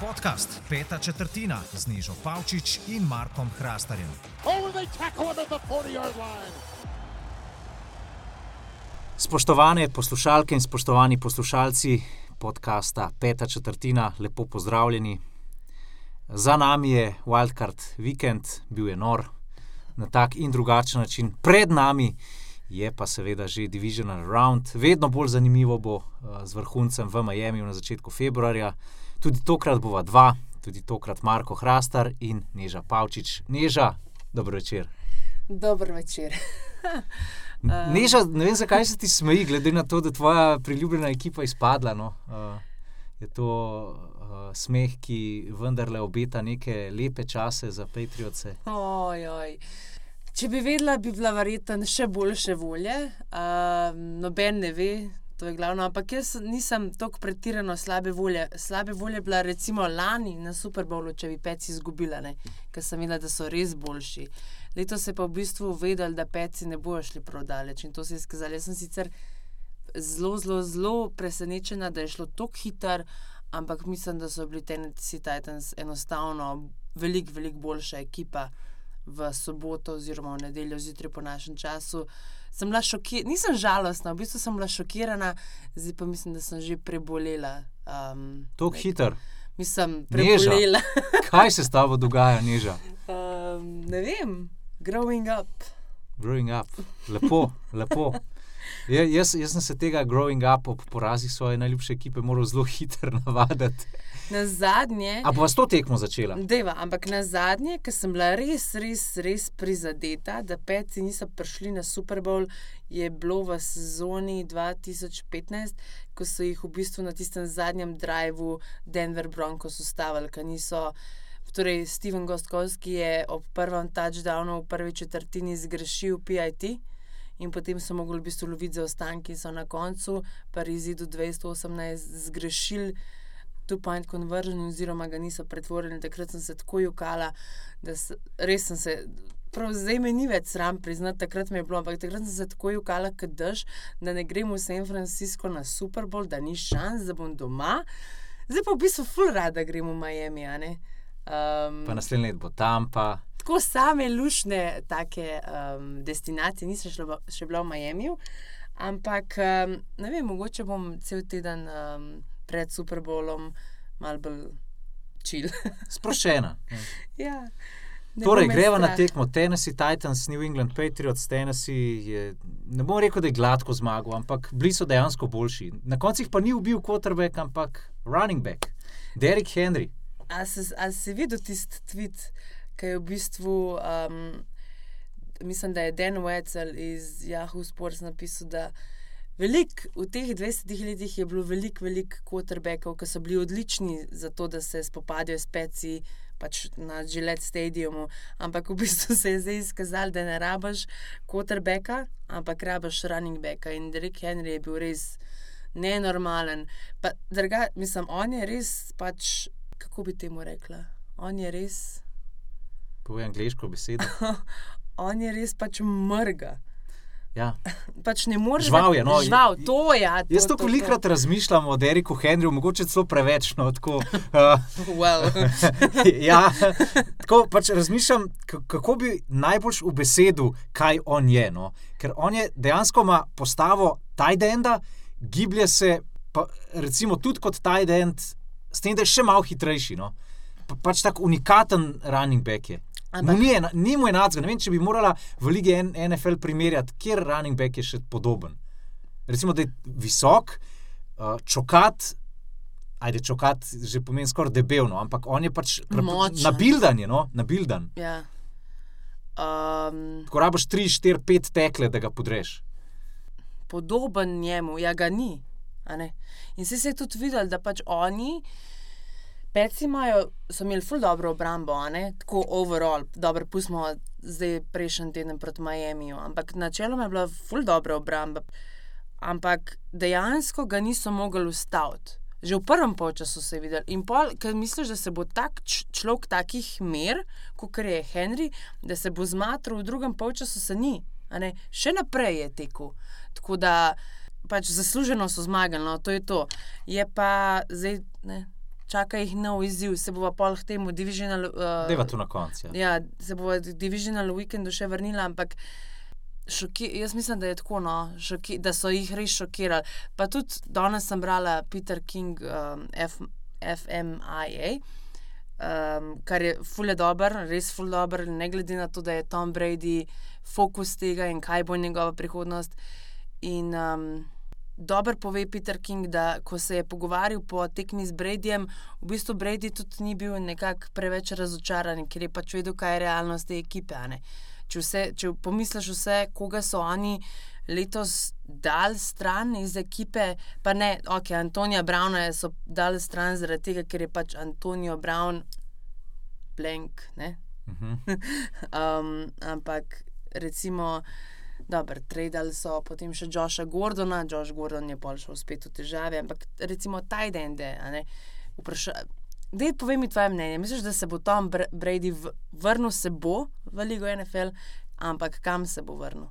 Podcast Peta četrtina z Nižo Pavčič in Markom Hrastarjem. Spoštovane poslušalke in spoštovani poslušalci podcasta Peta četrtina, lepo pozdravljeni. Za nami je Wildcard vikend, bil je nor na tak in drugačen način, pred nami je pa seveda že Divisional Round, vedno bolj zanimivo bo uh, z vrhuncem v Miami na začetku februarja. Tudi tokrat bova dva, tudi tokrat Marko Hrastar in Neža Pavčič. Neža, dobro večer. Dobro večer. Neža, ne vem, zakaj se ti smeji, glede na to, da tvoja priljubljena ekipa izpadla. No? Uh, je to uh, smeh, ki vendarle obeta neke lepe čase za Patriote. Oj, oj. Če bi vedela, bi bila verjetno še boljše volje. Uh, noben ne ve, to je glavno. Ampak jaz nisem tako pretirano slabe volje. Slabe volje bila recimo lani na Super Bowlu, če bi peci izgubila, ker sem videla, da so res boljši. Letos se pa v bistvu vedel, da peci ne bojo šli prav daleč in to se je skazalo. Jaz sem sicer zelo, zelo, zelo presenečena, da je šlo tako hitro, ampak mislim, da so bili Tennessee Titans enostavno veliko, veliko boljša ekipa v soboto oziroma v nedeljo zjutraj po našem času. Sem bila šokirana, nisem žalostna, v bistvu sem bila šokirana, zdaj pa mislim, da sem že prebolela. Um, Tako hiter. Mislim, prebolela. Kaj se s tabo dogaja, niža? Um, ne vem, growing up. Growing up, lepo, lepo. Je, jaz, jaz sem se tega growing up ob porazih svoje najljubše ekipe moral zelo hitro navaditi. Na zadnje. A bo vas to tekmo začela? Deva, ampak na zadnje, ker sem bila res, res, res prizadeta, da peci niso prišli na Super Bowl, je bilo v sezoni 2015, ko so jih v bistvu na tistem zadnjem drivu Denver Broncos ustavili, ker niso. Torej, Steven Gostkovski je ob prvem touchdownu v prvi četrtini zgrešil PIT. In potem so mogli v bistvu loviti za ostanki, in so na koncu, pa izidu 218, zgrešili two point conversion, oziroma ga niso pretvorili. Takrat sem se tako jukala, da se, res sem se. Prav zdaj me ni več sram priznati, takrat mi je bilo, ampak takrat sem se tako jukala, dež, da ne grem v San Francisco na Super Bowl, da ni šans, da bom doma. Zdaj pa v bistvu ful rada grem v Miami. Um, pa naslednji let bo tam pa. Tako same lušne take, um, destinacije, nisem šla, še bila v Miami, ampak um, ne vem, mogoče bom cel teden. Um, pred Super Bowlom malo bolj čil. Sproščena. ja. Torej, greva na tekmo Tennessee Titans, New England Patriots. Tennessee je, ne bom rekel, da je gladko zmagal, ampak bili so dejansko boljši. Na koncu pa ni ubil quarterback, ampak running back, Derek Henry. A si videl tisti tweet, ki je v bistvu, um, mislim, da je Dan Wetzel iz Yahoo Sports napisal, da Velik, v teh 20 letih je bilo veliko, veliko quarterbackov, ki so bili odlični za to, da se spopadajo s peci pač na Gillette Stadiumu. Ampak v bistvu se je zdaj izkazalo, da ne rabiš quarterbacka, ampak rabiš running backa. In Derek Henry je bil res nenormalen. Pa, drga, mislim, on je res, pač, kako bi temu rekla? On je res. Povej angliško besedo. on je res pač mrga. Ja. Pač ne moreš živeti. No, žival, to je. Ja, to, jaz to velikokrat razmišljam o Deriku Henryju, mogoče celo preveč. No, tako, uh, ja, tako pač razmišljam, kako bi najbolj v besedu, kaj on je. No? Ker on je dejansko ima postavo Tajdenda, giblje se, pa, recimo tudi kot Tajdend, s tem, da je še malo hitrejši. No? Pa, pač tako unikaten running back je. Ampak, ni, ni mu enako. Ne vem, če bi morala v lige NFL primerjati, kjer running back je še podoben. Recimo, da je visok, uh, čokat. Ajde, čokat že pomeni skoraj debelno, ampak on je pač nabildan. No? nabildan. Ja. Um, Ko rabiš 3, 4, 5 tekle, da ga podreš. Podoben njemu, ja, ga ni. In se je tudi videl, da pač oni. Peci imajo, so imeli ful dobro obrambo, tako overall, dobro, pustimo zdaj prejšnji teden proti Miami, ampak načeloma je bila ful dobro obramba. Ampak dejansko ga niso mogli ustaviti. Že v prvem času se je videl. In pol, ker misliš, da se bo tak človek takih mer, kot je Henry, da se bo zmatral v drugem času, se ni. Še naprej je tekel. Tako da pač zasluženo so zmagali, no, to je to. Je pa zdaj, ne, čaka jih nov izziv, se bo pa k temu divisional. Uh, Deva tu na koncu. Ja. ja, se bo divisional weekendu še vrnila, ampak. Šoki, jaz mislim, da je tako, no, šoki, da so jih res šokirali. Pa tudi danes sem brala Peter King, um, F, FMIA, um, kar je fulje dober, res fulje dober, ne glede na to, da je Tom Brady fokus tega in kaj bo njegova prihodnost. In um, dobro pove Peter King, da ko se je pogovarjal po tekmi z Bradyjem, v bistvu Brady tudi ni bil nekako preveč razočaran, ker je pač vedel, kaj je realnost te ekipe. Če, vse, če pomisliš vse, koga so oni letos dal stran iz ekipe, pa ne, ok, Antonija Brauna so dal stran zaradi tega, ker je pač Antonijo Brown blank. Uh -huh. um, ampak recimo. Dobro, tradili so potem še Joša Gordona, Josh Gordon je pol šel spet v težave, ampak recimo Tajdende. Dej, povej mi tvoje mnenje. Misliš, da se bo Tom Brady vrnil, se bo v Ligo NFL, ampak kam se bo vrnil?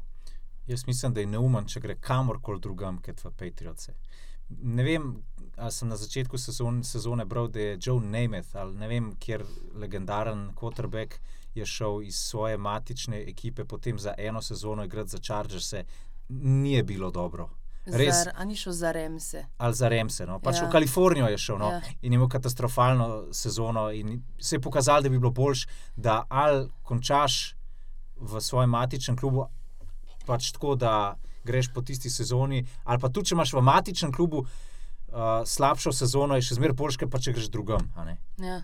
Jaz mislim, da je neumen, če gre kamorkoli drugam, kot v Patriotse. Ne vem, ali sem na začetku sezon, sezone bral, da je Joe Namath ali ne vem, kjer legendaren quarterback je šel iz svoje matične ekipe, potem za eno sezono igrati za Chargers, ni bilo dobro. Res, ali ni šel za Remse. Ali za Remse. No. Pač ja. V Kalifornijo je šel no. ja. in imel katastrofalno sezono. Se je pokazalo, da bi bilo boljš, da ali končaš v svojem matičnem klubu, pač tako, da greš po tisti sezoni, ali pa tudi če imaš v matičnem klubu uh, slabšo sezono, je še zmeraj boljše, pa če greš drugam. Ja.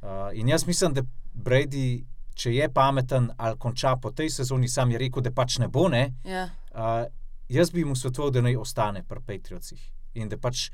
Uh, in jaz mislim, da Brady če je pameten ali konča po tej sezoni, sam je rekel, da pač ne bo. Ne? Ja. Uh, jaz bi mu svetoval, da naj ostane pri Patriotih in da pač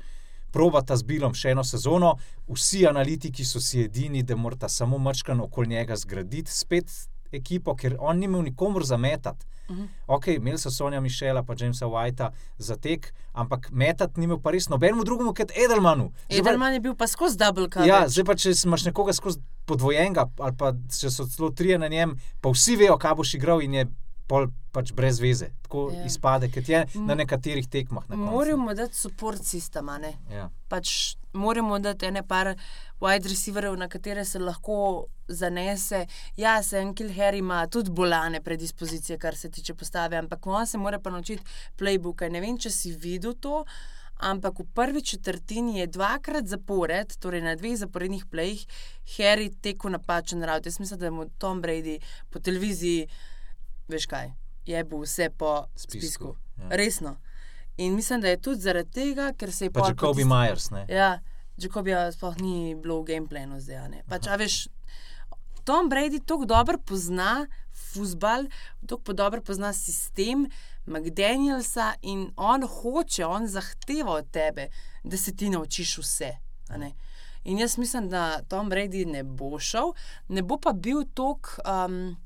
proba ta z Bilom še eno sezono. Vsi analitiki so si edini, da morata samo mrčkan okoli njega zgraditi spet ekipo, ker on ni imel nikomor zametati. Uh -huh. Ok, imeli so Sonja Mišela, pa Jamesa Whitea za tek, ampak metati ni imel pa res nobenemu drugemu kot Edelmanu. Edelman je bil pa skozi double cover. Ja, zdaj pa če imaš nekoga skozi podvojenega, ali pa če so celo trije na njem, pa vsi vejo, kaj boš igral in je pol pač brez veze. Tako ja. izpade, kot je na nekaterih tekmah. Na moramo dati support sistema. Ja. Pač moramo dati ene par wide receiverjev, na katere se lahko zanese. Ja, se Enkel Harry ima tudi bolane predispozicije, kar se tiče postave, ampak on se mora pa naučiti playbooka. Ne vem, če si videl to. Ampak v prvi četrtini je dvakrat zapored, torej na dveh zaporednih plejih, Harry tekel napačen raud. Jaz mislim, da je mu Tom Brady po televiziji veš kaj, je bil vse po spisku. spisku. Ja. Resno. In mislim, da je tudi zaradi tega, ker se je pač. Jacobi Myers. Ne? Ja, Jacobija sploh ni bilo v gameplanu zdaj. Pač, veš, Tom Brady tako dobro pozna futbal, tako dobro pozna sistem McDanielsa in on hoče, on zahteva od tebe, da se ti naučiš vse. In jaz mislim, da Tom Brady ne bo šel, ne bo pa bil tako. Um,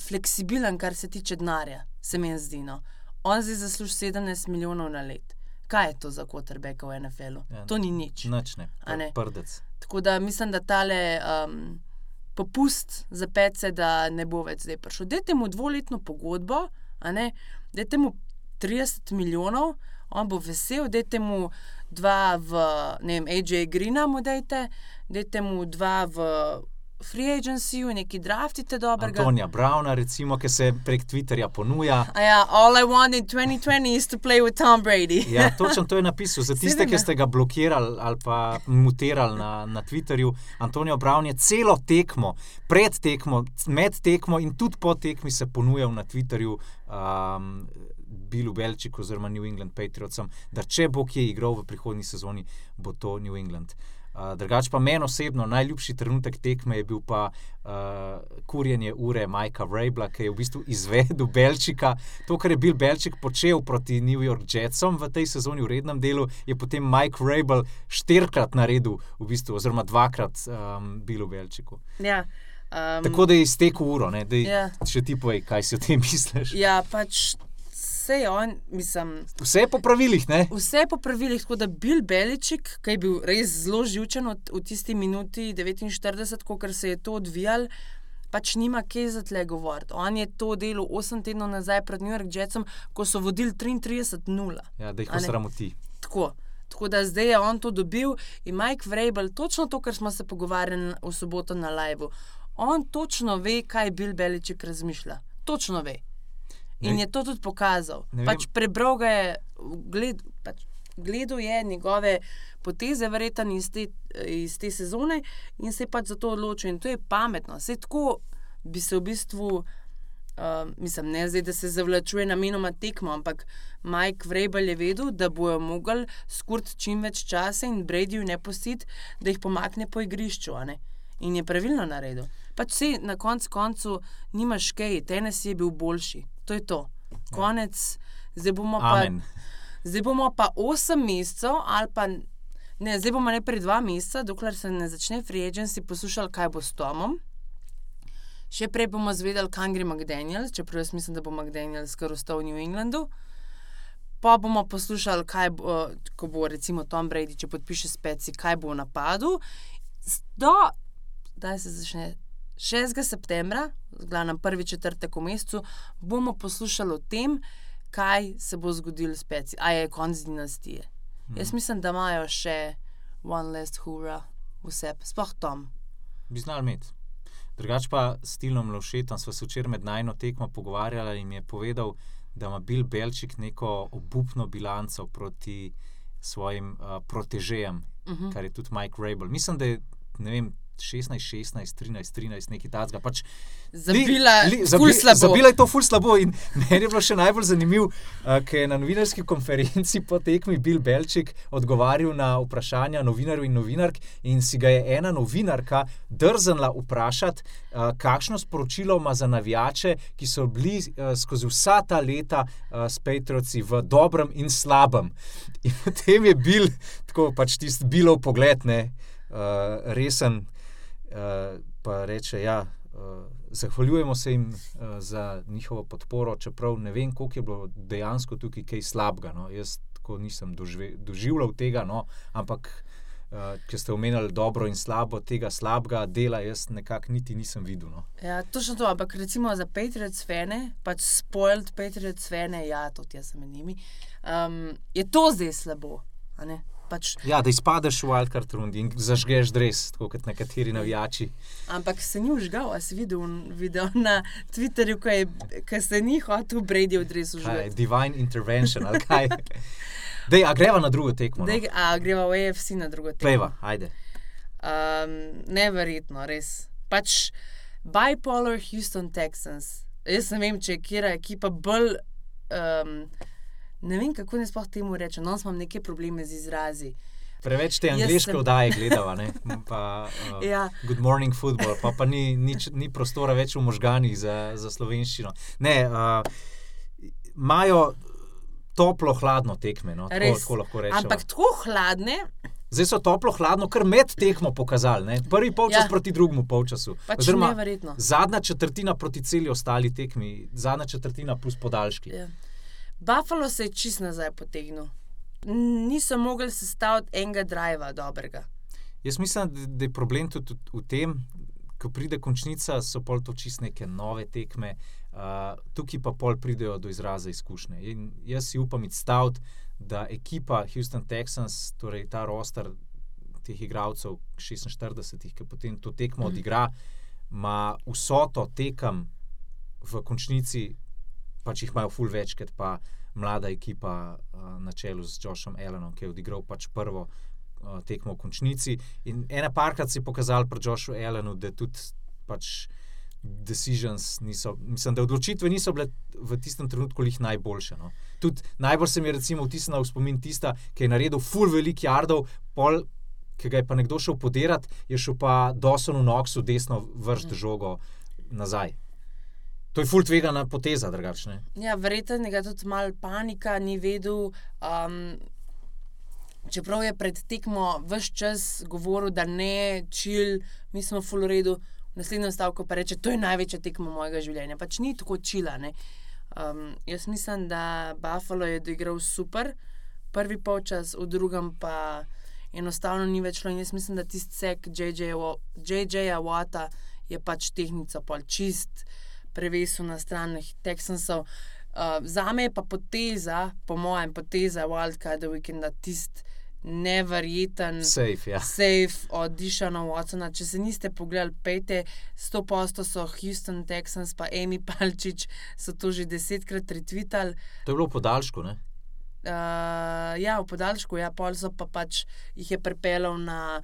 fleksibilen, kar se tiče denarja, se mi zdi. No. On zdaj zasluži 17 milijonov na let. Kaj je to za Kotrbeka v NFL-u? Ja, to ni nič. Nič ne, ne? prdec. Tako da mislim, da tale um, popust za pece, da ne bo več zdaj prišel. Dajte mu dvoletno pogodbo, dajte mu 30 milijonov, on bo vesel, dajte mu dva v, ne vem, AJ Greena, mu dajte, dajte mu dva v free agency, neki draftite dobrega. Antonija Brauna, recimo, ki se prek Twitterja ponuja. Ja, all I want in 2020 is to play with Tom Brady. ja, točno to je napisal. Za tiste, ki ste ga blokirali ali pa mutirali na, na Twitterju, Antonijo Braun je celo tekmo, pred tekmo, med tekmo in tudi po tekmi se ponujal na Twitterju. Um, Bilu Belčiku oziroma New England Patriotsom, da če bo kje igral v prihodnji sezoni, bo to New England. Uh, drugač pa meni osebno najljubši trenutek tekme je bil pa uh, kurjenje ure Majka Vrabla, ki je v bistvu izvedel Belčika. To, kar je bil Belčik počel proti New York Jetsom v tej sezoni v rednem delu, je potem Mike Vrabel štirikrat naredil, v bistvu, oziroma dvakrat um, bil v Belčiku. Ja. Um, Tako da je iztekel uro, da je ja. še ti povej, kaj si o tem misliš. Ja, pač vse je on, mislim. Vse je po pravilih, ne? Vse je po pravilih, tako da bil Beličik, ki je bil res zelo živčen v, v tisti minuti 49, ko se je to odvijal. pač nima kje za tle govoriti. On je to delal 8 tednov nazaj pred New York Jetsom, ko so vodili 33-0. Ja, da jih posramoti. Tako. Tako da zdaj je on to dobil in Mike Vrabel, točno to, kar smo se pogovarjali v soboto na live. On točno ve, kaj Bill Beliček razmišlja. Točno ve. In Ne- je to tudi pokazal. Pač prebral ga je, gled, pač gledal je njegove poteze, verjetno iz, te- iz te sezone in se je pač za to odločil. In to je pametno. Vse tako bi se v bistvu. Uh, mislim, ne zdaj, da se zavlačuje namenoma tekmo, ampak Mike Vrabel je vedel, da bojo mogli skurt čim več časa in Bradyju ne pustiti, da jih pomakne po igrišču. In je pravilno naredil. Pač se na koncu koncu nimaš kaj, tenis je bil boljši. To je to. Konec, zdaj bomo pa. Amen. Zdaj bomo pa 8 mesecev, ali pa ne, zdaj bomo najprej 2 meseca, dokler se ne začne free agency, poslušali, kaj bo s Tomom. Še prej bomo zvedeli, kam gre McDaniels, čeprav jaz mislim, da bo McDaniels kar ostal v New Englandu. Pa bomo poslušali, kaj bo, ko bo recimo Tom Brady, če podpiše speci, kaj bo v napadu. Do, da se začne 6. septembra, glavno prvi četrtek v mesecu, bomo poslušali o tem, kaj se bo zgodilo s peci, a je konc dinastije. Mm. Jaz mislim, da imajo še one last hurra, vse, sploh Tom. Bi znal imeti. Drugač pa s Tilom Lovšetom smo se včeraj med najno tekmo pogovarjali in je povedal, da ima Bill Belčik neko obupno bilanco proti svojim uh, protežejem, uh Mhm. -huh. kar je tudi Mike Rabel. Mislim, da je vem, 16, 16, 13, 13, nekaj takega. Pač Zabila, li, ful slabo. zabila je to ful slabo. In meni je bilo še najbolj zanimivo, uh, ker je na novinarski konferenci po tekmi Bill Belčik odgovarjal na vprašanja novinarjev in novinark, in si ga je ena novinarka drznila vprašati, uh, kakšno sporočilo ima za navijače, ki so bili uh, skozi vsa ta leta uh, s Patrioci v dobrem in slabem. In potem je bil tako pač tisti bilov pogled, ne, uh, resen. Uh, pa reče, ja, uh, zahvaljujemo se jim uh, za njihovo podporo, čeprav ne vem, koliko je bilo dejansko tukaj kaj slabega. No. Jaz tako nisem dožive, doživljal tega, no. ampak uh, če ste omenjali dobro in slabo, tega slabega dela, jaz nekako niti nisem videl. No. Ja, točno to, ampak recimo za Patriots fene, pač spoiled Patriots fene, ja, tudi jaz sem med njimi, um, je to zdaj slabo. Pač, Ja, da izpadeš v wildcard rundi in zažgeš dres, tako kot nekateri navijači. ampak se ni užgal, a si videl video na Twitterju, ko, je, ko se ni hotel Brady odrezu Kaj, užgati. divine intervention ali kaj. Dej, a greva na drugo tekmo. No? Dej, a greva v AFC na drugo tekmo. Pleva, ajde. Um, neverjetno, res. Pač bipolar Houston Texans. Jaz ne vem, če je kera ekipa bolj. Um, ne vem, kako ne sploh temu reče. No, imam neke probleme z izrazi. Preveč te angliške sem- oddaje gledava, ne? pa uh, Ja. Good Morning Football, pa, pa ni, nič, ni prostora več v možganih za, za slovenščino. Ne, imajo uh, toplo, hladno tekme, no? tako, Res. tako lahko rečemo. Ampak tako hladne, Zdaj so toplo, hladno, kar med tekmo pokazali. Ne? Prvi polčas Ja. proti drugemu polčasu. pač Oziroma, zadnja četrtina proti celi ostali tekmi, zadnja četrtina plus podaljški. Ja. Buffalo se je čist nazaj potegnil. Niso mogli sestaviti enega driva dobrega. Jaz mislim, da, je problem tudi v- tem, ko pride končnica, so pol to čist neke nove tekme, uh, tukaj pa pol pridejo do izraza izkušnje. In jaz si upam izstaviti, da ekipa Houston Texans, torej ta roster teh igralcev, 46, ki potem to tekmo Mhm. odigra, ima vsoto tekem v končnici, pač jih imajo ful več, kot pa mlada ekipa uh, na čelu z Joshom Allenom, ki je odigral pač prvo uh, tekmo v končnici. In ena parkrat si pokazal pri Joshu Allenu, da tudi pač decisions niso, mislim, da odločitve niso bile v tistem trenutku jih najboljše. No. Tudi najbolj se mi je recimo vtisnila v spomin tista, ki je naredil full velik jardov, pol. Ki ga je pa nekdo šel podirati, je šel pa Dawsonu Noxu desno vršiti žogo nazaj. To je full tvegana poteza, drugačne. Ja, verjetno je tudi malo panika, ni vedel. Um, čeprav je pred tekmo vse čas govoril, da ne, čil, mi smo full redu. V naslednjem stavku pa reče, to je največja tekma mojega življenja. Pač ni tako čila. ne. Um, jaz mislim, da Buffalo je doigral super, prvi polčas, v drugem pa enostavno ni več šlo. In jaz mislim, da tisti sek JJ-ja Wata je pač tehnico pol čist prevesil na stran Texansov. Uh, za me je pa poteza, po mojem, poteza Wildcard Weekenda tisti neverjeten. Safe, ja. Safe od Dišana Watsona. Če se niste pogledali, pejte, 100 posto so Houston Texans, pa Amy Palčič so to že desetkrat retvitali. To je bilo v podaljšku, ne? Uh, ja, v podaljšku, ja, pol so pa pač jih je pripeljal na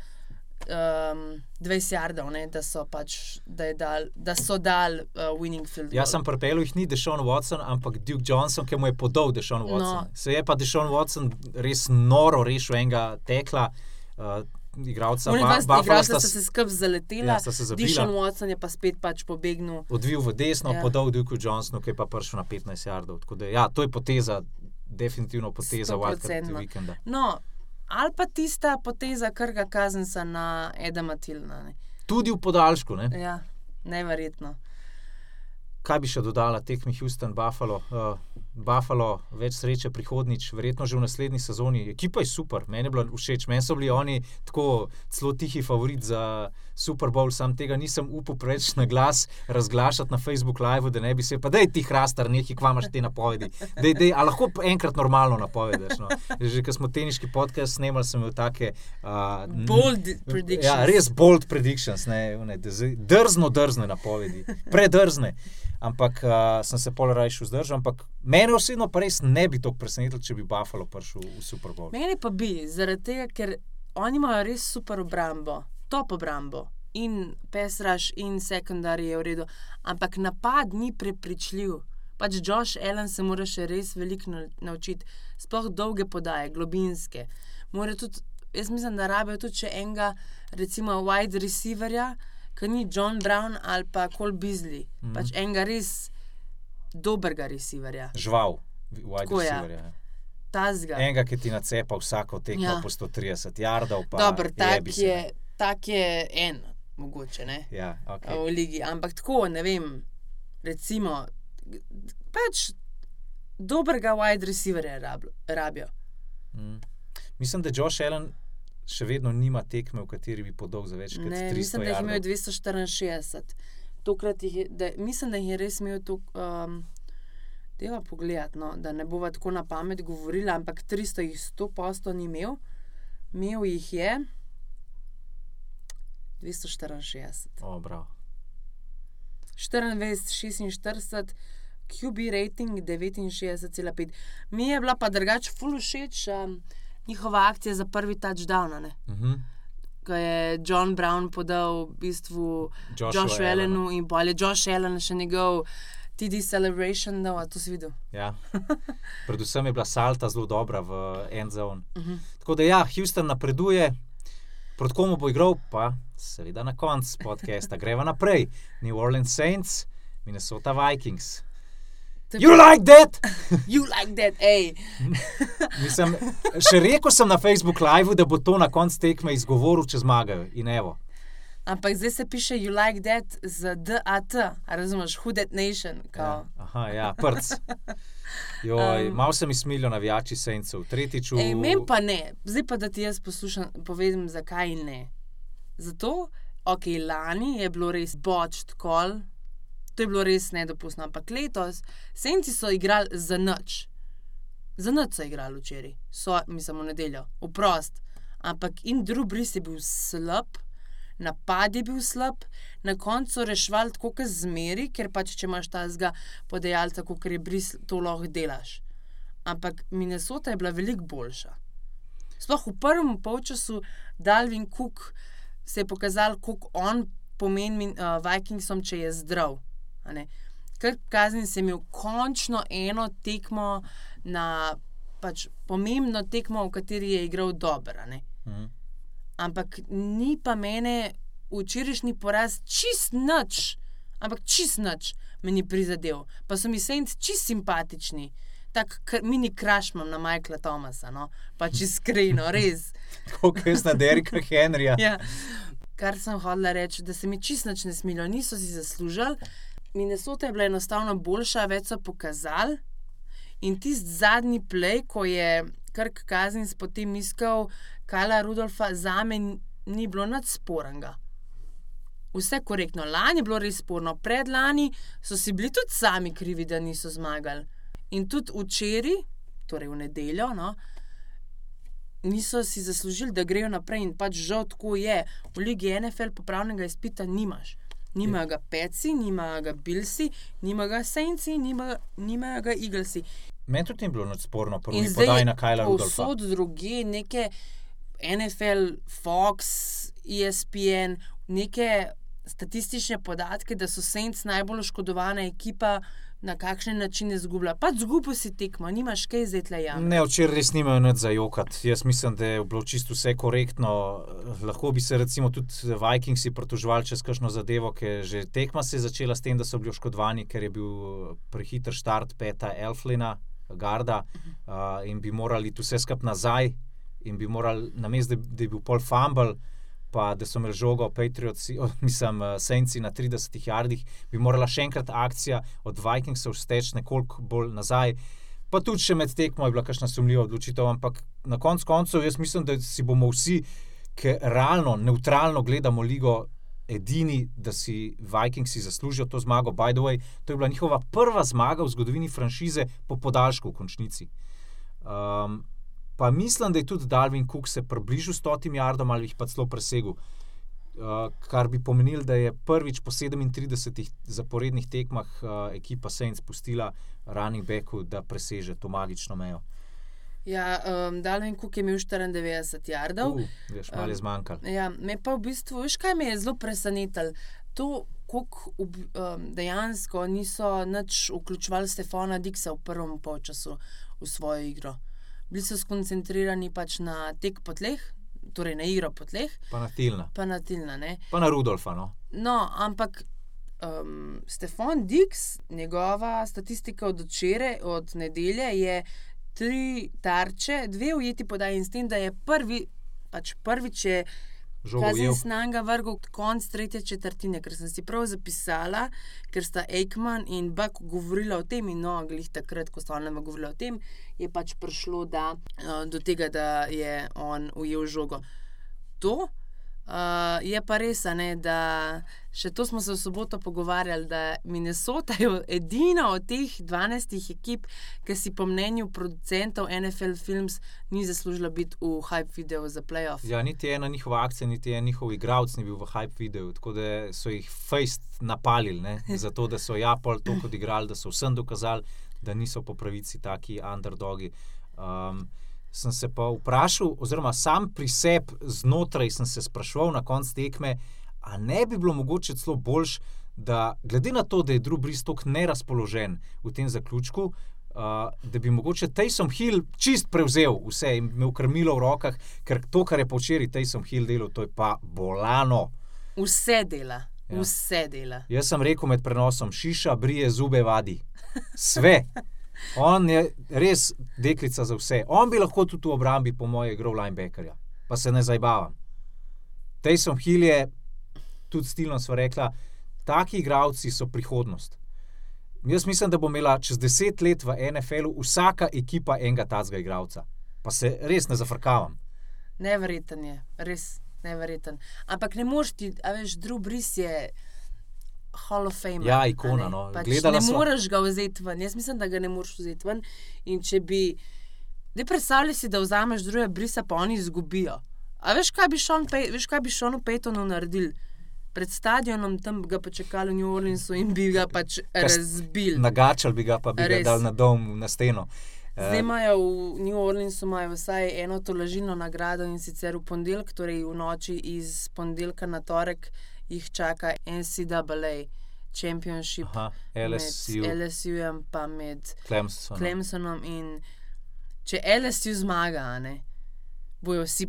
um, 20 jardov, ne, da so pač, da, dal, da so dal uh, winning field. Jaz sem pripeljal jih ni Dešon Watson, ampak Duke Johnson, ki mu je podal Dešon Watson. No. Se je pa Dešon Watson res noro rešil enega tekla. Uh, Igravca, ba, ba, sta se skrb zaletela, ja, se Dishon Watson je pa spet pač pobegnil. Odvil v desno, ja. podal Duke Johnsonu, ki je pa prišel na 15 jardov. Ja, to je poteza, definitivno poteza Wildcard vikenda. No, ali pa tista poteza, kar ga kazensa na Edema Tilna. Tudi v podaljšku. Ne? Ja, neverjetno. Kaj bi še dodala tekmi Houston, Buffalo? Uh, Buffalo, več sreče prihodnič, verjetno že v naslednji sezoni. Ekipa je super, meni je bila všeč, meni so bili oni tako zelo tihi favorit za Super Bowl, sam tega nisem upal preveč na glas razglašati na Facebook Live, da ne bi se, pa da je ti hrastar, nekaj kvamaš te napovedi. Dej, dej, a lahko enkrat normalno napovedeš. No? Že ko smo teniški podcast snemali, sem imel take. Uh, bold predictions. Ja, res bold predictions, ne, ne, drzno, drzne napovedi, predrzne ampak uh, sem se pol rajš vzdržal. Ampak mene osebno pa res ne bi to presenetilo, če bi Buffalo prišel v Super Bowl. Mene pa bi, zaradi tega, ker oni imajo res super obrambo, top obrambo. In pesraž, in sekundari je v redu, ampak napad ni prepričljiv. Pač Josh Allen se mora še res veliko naučiti, sploh dolge podaje, globinske. Tudi, jaz mislim, da rabijo tudi enega, recimo, wide receiverja, ki ni John Brown ali pa Cole Beasley, mm -hmm. pač enega res dobrega receiverja. Žval, wide Tako, receiverja. Ja. Tazga. Enega, ki ti nacepa vsako tekmo ja. po 130 jardov. Dobro, tak je, tak je en, mogoče ne. Ja, okay. V ligi. Ampak tako, ne vem, recimo, pač dobrega wide receiverja rabijo. Mm. Mislim, da Josh Allen še vedno nima tekme, v kateri bi podal za več kot 300. Mislim, da jih imajo 264. Tokrat jih je, da, mislim, da jih je res imel to. Um, Deva pogledati, no, da ne bova tako na pamet govorila, ampak 300 jih 100 posto ni imel, imel jih je 264. O, 24, 46, QB rating 69,5. Mi je bila pa drugače full všeč. Um, njihova akcija za prvi touchdown. Uh -huh. Ko je John Brown podal v bistvu Joshu Allenu in bolje Josh Allen še njegov. TD Celebration, no, to si videl. Ja. Predvsem je bila salta zelo dobra v endzone. Uh -huh. Tako da ja, Houston napreduje, proti komu bo igral, pa seveda na koncu podcasta. Greva naprej. New Orleans Saints, Minnesota Vikings. You like that? you like that, hej. Mislim, še rekel sem na Facebook Live, da bo to na koncu tekme izgovoril, če zmagajo. Ampak zdaj se piše you like that z DAT, razumeš, who that nation. Ja, aha, ja, prc. Joj, um, malo sem izmilil na vijači sencev, tretjič v. Mem pa ne, zdaj pa da ti jaz poslušam, povem, zakaj ne. Zato, ok, lani je bilo res bočt kol, To je bilo res nedopustno. Ampak letos, senci so igrali za noč. Za noč so igrali včeraj, so, mislim, v nedeljo, v prost. Ampak in drugi je bil slab, napad je bil slab, na koncu rešval tako, kot zmeri, ker pač če imaš ta zga podajalca, kot je bris, to lahko delaš. Ampak Minnesota je bila veliko boljša. Sploh v prvem polčasu Dalvin Cook se je pokazal, kako on pomeni uh, Vikingsom, če je zdrav. Ker kazni sem imel končno eno tekmo, na, pač pomembno tekmo, v kateri je igral dobro. Mhm. Ampak ni pa mene včerajšnji poraz čist noč, ampak čist noč meni prizadel. Pa so mi senci čist simpatični. Tako mini krašmam na Michaela Thomasa, no? pač iskreno, res. Kot je na Derika Henrija. ja. Kar sem hodila reči, da se mi čist noč ne smilijo, niso si zaslužili. Minnesota je bila enostavno boljša, več so pokazali. In tisti zadnji play, ko je Krk Kazni potem iskal Kala Rudolfa, za me ni bilo nad sporenga. vse korektno. Lani je bilo res sporno, predlani so si bili tudi sami krivi, da niso zmagali. In tudi včeraj, torej v nedeljo, no, niso si zaslužili, da grejo naprej in pač žal tako je. V Ligi NFL popravnega izpita nimaš. Nima ga Peci, nima ga Bilsi, nima ga Senci, nima, nima ga Eaglesi. Meni tudi ni bilo nič sporno, In zdaj podaj na Kajla Rudolfa. povsod druge, neke NFL, Fox, ESPN, neke statistične podatke, da so Saints najbolj oškodovana ekipa, na kakšen način je zgubila. Pač zgubil si tekmo, nimaš kaj zdaj tle jam. Ne, včeraj res nimajo nič za jokati. Jaz mislim, da je bilo čisto vse korektno. Lahko bi se recimo tudi Vikingsi pritoževali čez kakšno zadevo, ker že tekma se je začela s tem, da so bili oškodovani, ker je bil prehiter štart peta Elflina, Garda uh, in bi morali tu vse skupaj nazaj in bi morali, namesto da, da je bil pol fumble. Pa da so imeli žogo, Patriotsi, o, mislim, eh, Senci na 30 jardih, bi morala še enkrat akcija od Vikingsov steči nekoliko bolj nazaj. Pa tudi še med tekmo je bila kakšna sumljiva odločitev, ampak na koncu koncev jaz mislim, da si bomo vsi, ki realno, neutralno gledamo ligo, edini, da si Vikingsi zaslužijo to zmago. By the way, to je bila njihova prva zmaga v zgodovini franšize po podaljšku v končnici. Um, pa mislim, da je tudi Dalvin Cook se približal stotim jardom ali jih pa celo presegel. Uh, kar bi pomenilo, da je prvič po 37 zaporednih tekmah uh, ekipa Saints pustila running backu, da preseže to magično mejo. Ja, um, Dalvin Cook je imel 94 jardov. Uh, veš, malo je Um, zmanjkalo. Ja, me pa v bistvu, veš, kaj me je zelo presenetilo. To, kako um, dejansko niso nič vključevali Stefana Diksa v prvem polčasu v svojo igro. Bili so skoncentrirani pač na tek po tleh, torej na igro po tleh, Pa na Tilna, pa na Tilna. Ne? pa na Rudolfa. No. No, ampak um, Stefan Dix, njegova statistika od včeraj, od nedelje, je tri tarče, dve ujeti podaji in s tem, da je prvi, pač prvič je kazen ujel. snanga vrgel konc tretje četrtine, ker sem si prav zapisala, ker sta Aikman in Buck govorila o tem in no, glih takrat, ko sta ona govorila o tem, je pač prišlo da, uh, do tega, da je on ujel žogo. To Uh, je pa res, ne, da še to smo se v soboto pogovarjali, da Minnesota je edina od teh 12 ekip, ki si po mnenju producentov NFL Films ni zaslužila biti v hype videu za playoff. Ja, niti ena njihova akcija, niti en njihov igralec ni bil v hype videu, tako da so jih fejst napalili, ne? zato da so Japol to kot igrali, da so vsem dokazali, da niso po pravici taki underdogi. Um, sem se pa vprašal, oziroma sam pri sebi znotraj sem se sprašval na koncu tekme, a ne bi bilo mogoče celo boljš, da glede na to, da je Drew Brees tako nerazpoložen v tem zaključku, Uh, da bi mogoče Tyson Hill čist prevzel vse in imel krmilo v rokah, ker to, kar je po včeraj Tyson Hill delal, to je pa bolano. Vse dela, Ja. vse dela. Jaz sem rekel med prenosom, šiša, brije, zube, vadi. Sve. On je res deklica za vse. On bi lahko tudi v obrambi, po mojem, igral linebackerja, pa se ne zajbavam. Tyson Hill je, tudi stilno smo rekla, taki igravci so prihodnost. Jaz mislim, da bo imela čez deset let v NFL-u vsaka ekipa enega tazga igralca. Pa se res ne zafrkavam. Neverjeten je, res neverjeten. Ampak ne moreš ti, a veš, Drew Brees je. Hall of Fame. Ja, ikona, no. Pač Gledala ne sva- moreš ga vzeti ven. Jaz mislim, da ga ne moreš vzeti ven. In če bi. Ne predstavljaj si, da vzameš druge brisa, pa oni izgubijo. A veš, kaj bi Sean, Pay, veš, kaj bi Seanu Paytonu naredil? Pred stadionom tam bi ga počakali v New Orleansu in bi ga pač razbil. Nagačal bi ga, pa bi Res. ga dal na dom, na steno. Zdaj Eh, imajo v New Orleansu vsaj eno tolažilno nagrado in sicer v ponedeljek, torej v noči iz ponedeljka na torek, jih čaka NCAA Championship Aha, LSU, med LSU-jem pa med Clemson. Clemsonom. In če LSU zmaga, ne, bojo vsi,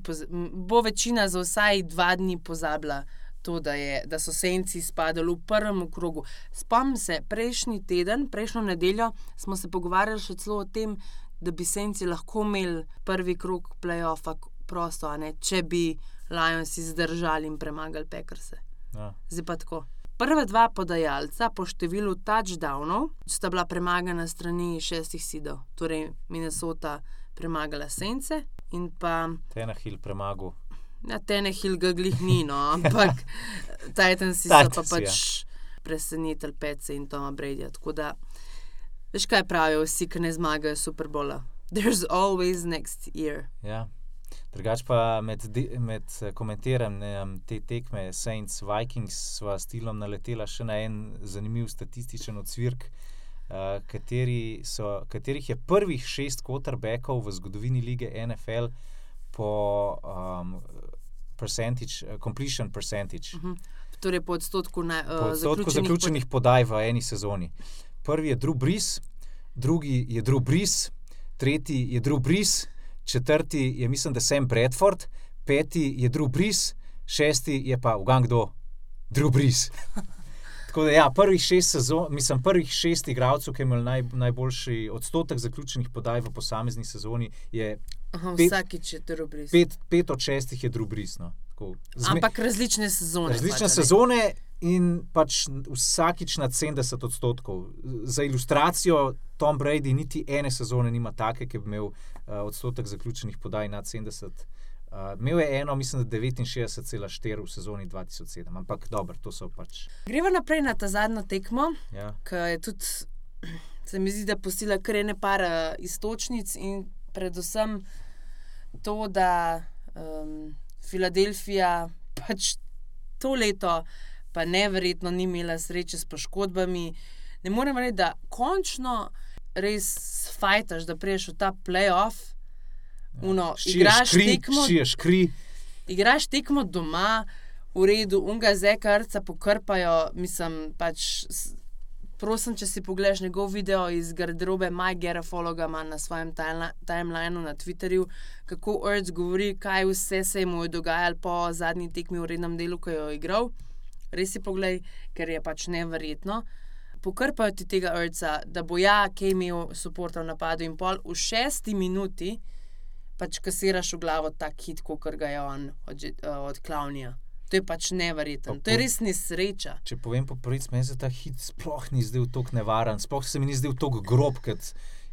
bo večina za vsaj dva dni pozabila. To, da, je, da so senci spadali v prvem krogu. Spomnim se, prejšnji teden, prejšnjo nedeljo smo se pogovarjali še celo o tem, da bi senci lahko imeli prvi krog playoffa prosto, ne, če bi Lionsi zdržali in premagali Pekrse. Ja. Zdaj pa tako. Prva dva podajalca po številu touchdownov sta bila premagana strani šestih sidov, torej Minnesota premagala Sence in pa Tenahil premagal Na tene hilga glih ni, no, ampak Titansi so pa Titansi, ja. pač presenetili Pece in Toma Brady. Tako da, veš kaj pravijo vsi, ki ne zmagajo Superbola. There's always next year. Ja. Drugač pa med, med eh, komentiranjem te tekme Saints Vikings sva s Tilom naletela še na en zanimiv statističen odsvirk, uh, kateri so, katerih je prvih šest quarterbackov v zgodovini lige NFL po um, percentage, eh, completion percentage. Mhm. Torej, po odstotku, na, Po uh, odstotku zaključenih podaj v eni sezoni. Prvi je Drew Brees, drugi je Drew Brees, tretji je Drew Brees, četrti je, mislim, da Sam Bradford, peti je Drew Brees, šesti je pa Ugangdo, Drew Brees. Tako da, ja, prvih šest sezon, mislim, prvih šest igralcev, ki imajo naj, najboljši odstotek zaključenih podaj v posamezni sezoni, je Aha, pet- vsakič je to res. pet, pet od šestih je Drew Brees. No. Tako, zme- Ampak različne sezone. Različne pač, sezone in pač vsakič nad 70 odstotkov. Za ilustracijo, Tom Brady niti ene sezone nima take, ki bi imel uh, odstotek zaključenih podaj nad 70. Uh, imel je eno, mislim, da 69,4 v sezoni 2007, ampak dobro, to so pač. Greva naprej na ta zadnjo tekmo, Ja. ki je tudi, se mi zdi, da posila kar ene par eh, istočnic in predvsem to, da um, Filadelfija pač to leto pa neverjetno ni imela sreče s poškodbami. Ne morem reči, da končno res fajtaš, da prejš v ta playoff. Uno, igraš kri, tekmo, šiješ kri. igraš tekmo doma, v redu, unga zekarca pokrpajo, mislim, pač. Prosim, če si pogledaš njegov video iz garderobe, Mike Garafologa ima na svojem timeli- timelineu na Twitterju, kako Urge govori, kaj vse se je mu je dogajalo po zadnji tekmi v rednem delu, ko je igral. Res si poglej, ker je pač neverjetno. Pokrpajo ti tega Urca, da bo ja, ki je imel suporta v napadu in pol v šesti minuti pač kasiraš v glavo tak hit, kot ga je on od, eh, od Klaunija. To je pač neverjeten, Pa to je res nesreča. Če povem po prvič, meni se ta hit sploh ni zdel tako nevaren, sploh se mi ni zdel tako grob, ker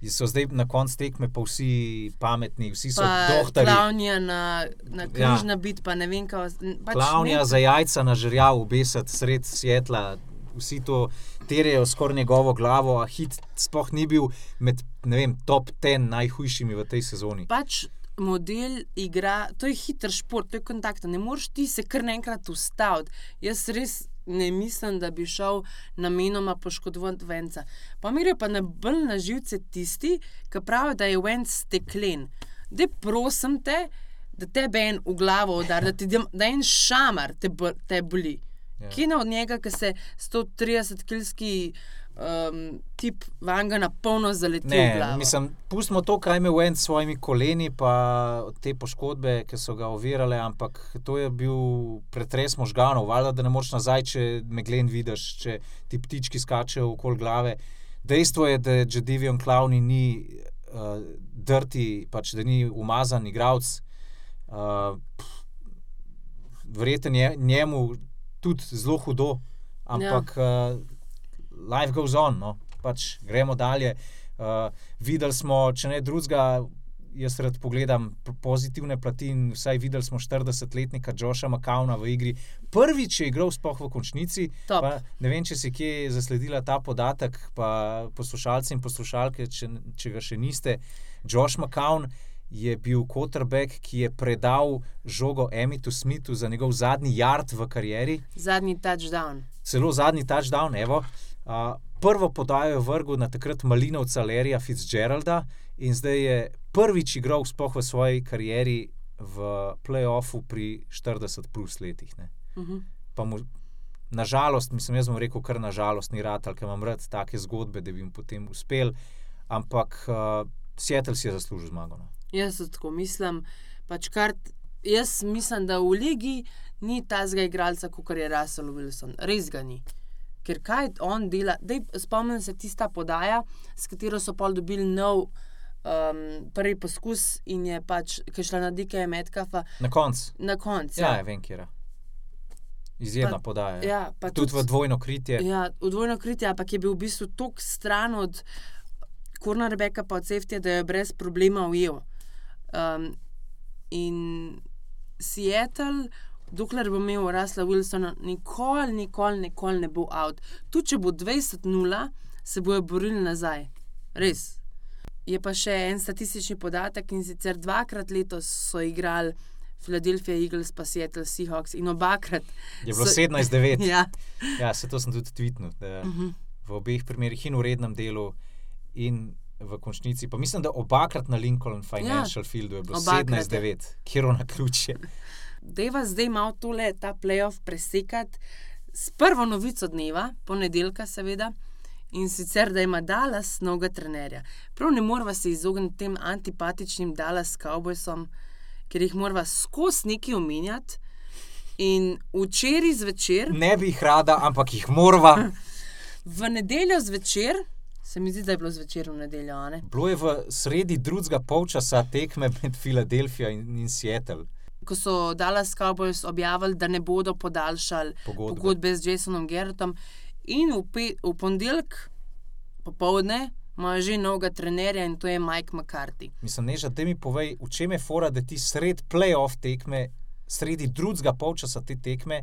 so zdaj na koncu tekme pa vsi pametni, vsi so Pa dohtari. Klaunija na, na križ na bit, pa ne vem, kaj. Pač Klavnja ne- za jajca na žrjav obesati sred svetla. Vsi to terjajo skoraj njegovo glavo, a hit sploh ni bil med vem, top 10 najhujšimi v tej sezoni. Pač model igra, to je hiter šport, to je kontakt. Ne moreš ti se kar naenkrat ustaviti. Jaz res ne mislim, da bi šel namenoma poškodovati venca. Pa mi gre pa na bolj na živce tisti, ki pravijo, da je venc steklen. Da prosim te, da tebe en v glavo udar, da ti da en šamar te, te boli. Ja. Kino od njega, ki se 130-kilski um, tip vanga na polno zaleti Ne, mislim, pustimo to, kaj ima Wen s svojimi koleni, pa te poškodbe, ki so ga ovirale, ampak to je bil pretres možganov. Valjda, da ne moreš nazaj, če meglen vidiš, če ti ptički skačejo okoli glave. Dejstvo je, da Jedivion Clowni ni uh, drti, pač da ni umazan igralec. Uh, Verjetno je njemu tudi zelo hudo, ampak ja. uh, life goes on, no? pač gremo dalje. Uh, videli smo, če ne drugega, jaz rad pogledam pozitivne plati. in Vsaj videli smo 40-letnika Joša Makauna v igri. Prvič je igral sploh v končnici. Ne vem, če si kje zasledila ta podatek, pa poslušalci in poslušalke, če, če ga še niste. Josh McCown je bil quarterback, ki je predal žogo Emitu Smithu za njegov zadnji yard v karieri Zadnji touchdown. celo zadnji touchdown. Evo, uh, prvo podajo je vrgel na takrat Malinovca Lerija Fitzgeralda in zdaj je prvič igral sploh v svoji karieri v playoffu pri 40 plus letih. Ne. Uh -huh. Pa mu, nažalost, mislim, jaz bom rekel, kar nažalost ni rad, ker imam rad take zgodbe, da bi jim potem uspel, ampak uh, Seattle si je zaslužil zmago. No. Jaz tudi tako mislim. Pač kar, jaz mislim, da v ligi ni tazga igralca, kot je Russell Wilson. Res ga ni. Ker kaj on dela, Dej, spomnim se tista podaja, s katero so pol dobili nov um, prvi poskus in je pač, ki je šla na dike Metkafa Na koncu. na koncu. Ja, ja, vem, kje je. Izjemna Pa- podaja. ja, pa tudi v dvojno kritje. Ja, v dvojno kritje, ampak je bil v bistvu tako stran od Kornarbeka pa od Sefti, da je brez problema ujel. Um, in Seattle, dokler bo imel Rasla Wilsona, nikoli, nikoli, nikoli ne bo out. Tudi če bo 20-0, se bojo borili nazaj. Res. Je pa še en statistični podatek in sicer dvakrat letos so igrali Philadelphia Eagles pa Seattle Seahawks in obakrat. Je bilo so- 17-9. Ja, Ja, se to sem tudi tvitnil. da V obeh primerih in v rednem delu, in v končnici. Pa mislim, da obakrat na Lincoln Financial ja, Fieldu je bilo obakrat, 17-9, kjer ona ključe. Deva zdaj malo tole, ta playoff presekati s prvo novico dneva, ponedeljka, seveda. In sicer, da ima Dallas novega trenerja. Prav ne moramo se izogniti tem antipatičnim Dallas Cowboysom, ker jih moramo skozi neki omenjati. In včeraj zvečer, Ne bi jih rada, ampak jih morava. v nedeljo zvečer, se mi zdi, da je bilo zvečer v nedeljo, ne? Bilo je v sredi drugega polčasa tekme med Filadelfijo in, in Seattle. ko so Dallas Cowboys objavili, da ne bodo podaljšali Pogodbe. pogodbe z Jasonom Gerritom, in v, pe, v ponedeljek popovdne imajo že novega trenerja in to je Mike McCarthy. Mislim, ne, da mi povej, v čem je fora, da ti sred playoff tekme, sredi drugega polčasa te tekme,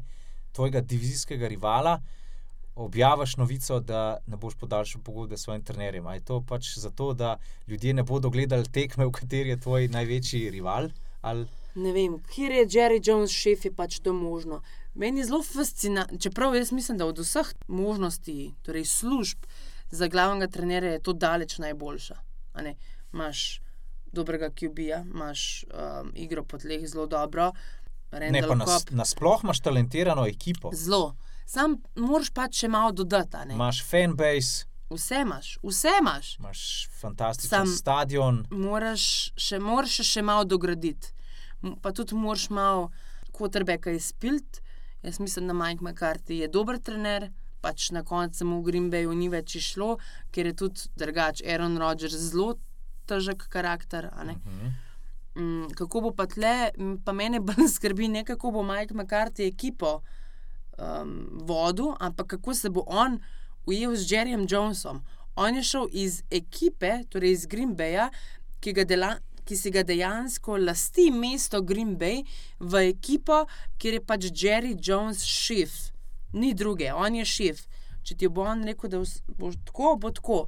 tvojega divizijskega rivala, objaviš novico, da ne boš podaljšal pogodbe s svojim trenerjem. A je to pač zato, da ljudje ne bodo gledali tekme, v kateri je tvoj največji rival? Ali Ne vem, kjer je Jerry Jones, šef je pač to možno. Meni je zelo fascinantno, čeprav jaz mislim, da od vseh možnosti, torej služb za glavnega trenerja, je to daleč najboljša. ne. Imaš dobrega QB-ja, imaš um, igro po tleh zelo dobro, ne, Randall pa nas, nasploh imaš talentirano ekipo, zelo. Sam moraš pač še malo dodati. imaš fanbase, Vse imaš, vse imaš. imaš fantastičen Sam- stadion. Moraš še, moraš še, malo dograditi. Pa tudi moraš malo kotrbeka izpiliti. Jaz mislim, da Mike McCarthy je dober trener, pač na koncu mu v Green Bayu ni več išlo, ker je tudi drugač Aaron Rodgers zelo težek karakter. ne. Mhm. Mm, kako bo pa tle, pa mene bolj skrbi, ne kako bo Mike McCarthy ekipo um, vodil, ampak kako se bo on ujel z Jerryjem Jonesom. On je šel iz ekipe, torej iz Green Baya, ki, dela, ki si ga dejansko lasti mesto Green Bay, v ekipo, kjer je pač Jerry Jones šef, ni druge, on je šef. Če ti bo on rekel, da bo tako, bo tako.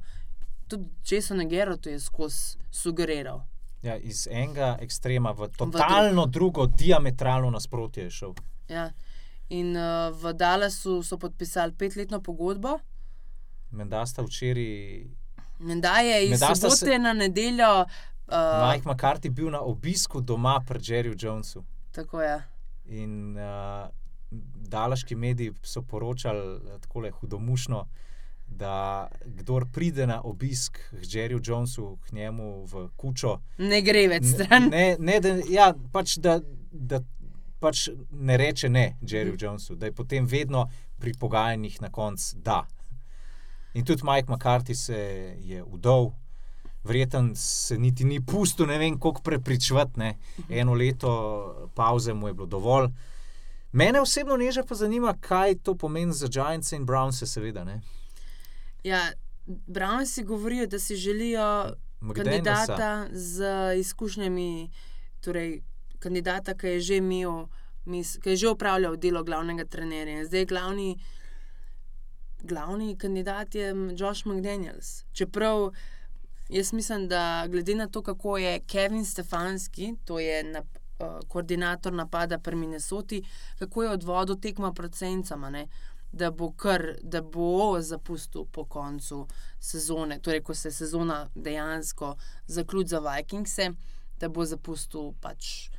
Tudi Jason Gero to je skozi sugeriral. Ja, iz enega ekstrema v totalno drugo, diametralno nasprotje je šel. Ja. In uh, v Dallasu so podpisali petletno pogodbo. Menda sta včeraj Menda je iz Menda sobote se- na nedeljo. Uh, Mike McCarthy bil na obisku doma pri Jerryju Jonesu. tako je. In uh, dalaški mediji so poročali eh, tako hudomušno, da kdor pride na obisk k Jerryju Jonesu, k njemu v kučo, Ne gre več stran. ne, ne, da, ja, pač, da, da pač ne reče ne Jerryju Jonesu, da je potem vedno pri pogajanjih na koncu da. In tudi Mike McCarthy se je udal. Verjeten se niti ni pustil, ne vem, kako prepričvati. ne. Eno leto pauze mu je bilo dovolj. Mene osebno neža pa zanima, kaj to pomeni za Giants in Browns, seveda. Ne? Ja, Brownsi govorijo, da si želijo McDanielsa. kandidata z izkušnjami, torej kandidata, ki je že imel, ki je že upravljal delo glavnega trenerja. In Zdaj glavni, glavni kandidat je Josh McDaniels. Čeprav jaz mislim, da glede na to, kako je Kevin Stefanski, to je nap, uh, koordinator napada pri Minnesoti, kako je odvodil tekmo proti Sencama, ne, da bo kar, da bo zapustil po koncu sezone, torej ko se sezona dejansko zaključi za Vikingse, da bo zapustil pač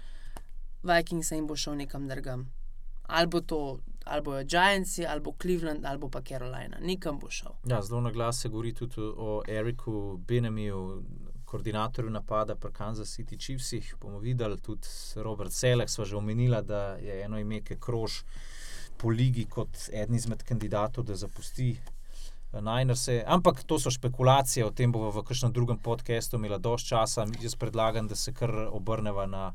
Vikingse in bo šel nekam drugam. Ali bo to, ali bojo Giantsi, ali bo Cleveland, ali bo pa Carolina, nekam bo šel. Ja, zelo na glas se govori tudi o Eriku Benemiju, koordinatorju napada pri Kansas City Chiefsih. Bomo videli tudi Robert Selek, sva že omenila, da je eno ime, ki krož po ligi kot eden izmed kandidatov, da zapusti. Najnerse. Ampak to so špekulacije, o tem bomo v kakšnem drugem podkastu imeli dovolj časa. Jaz predlagam, da se kar obrneva na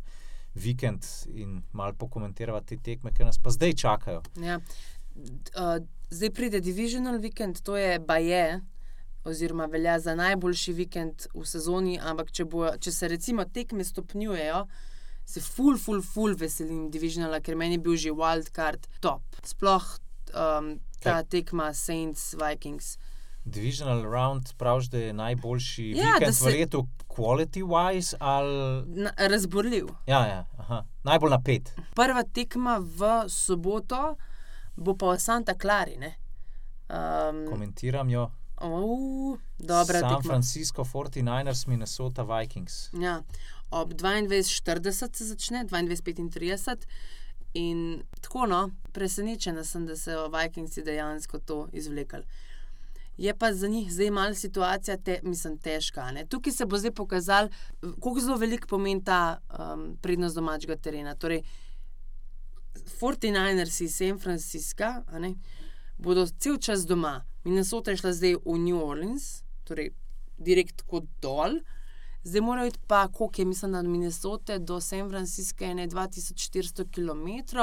vikend in malo pokomentirava te tekme, ki nas pa zdaj čakajo. Ja. Uh, zdaj pride Divisional Weekend, to je Baje, oziroma velja za najboljši vikend v sezoni, ampak če, bo, če se recimo tekme stopnjujejo, se ful, ful, ful veselim divižnala, ker meni je bil že wildcard top. Sploh um, ta tekma Saints Vikings. Divisional round praviš, da je najboljši Ja, vikend se- v letu, quality wise ali Na, razborljiv. ja, ja, aha. najbolj napet. Prva tekma v soboto bo pa v Santa Clari. ne. Um, Komentiram jo. uh, dobra San tekma. Francisco 49ers, Minnesota Vikings. Ja, ob 22:40 se začne, 22:35. In tako no, presenečena sem, da so Vikingsi dejansko to izvlekli. Je pa za njih zdaj malo situacija, te, mislim, težka. Ne? Tukaj se bo zdaj pokazalo, kako zelo velik pomen ta um, prednost domačega terena. Torej, 49ers iz San Francisca ne, bodo cel čas doma. Minnesota je šla zdaj v New Orleans, torej direkt kot dol. Zdaj morajo iti pa, koliko je, mislim, od Minnesote do San Francisca, je ne 2400 km,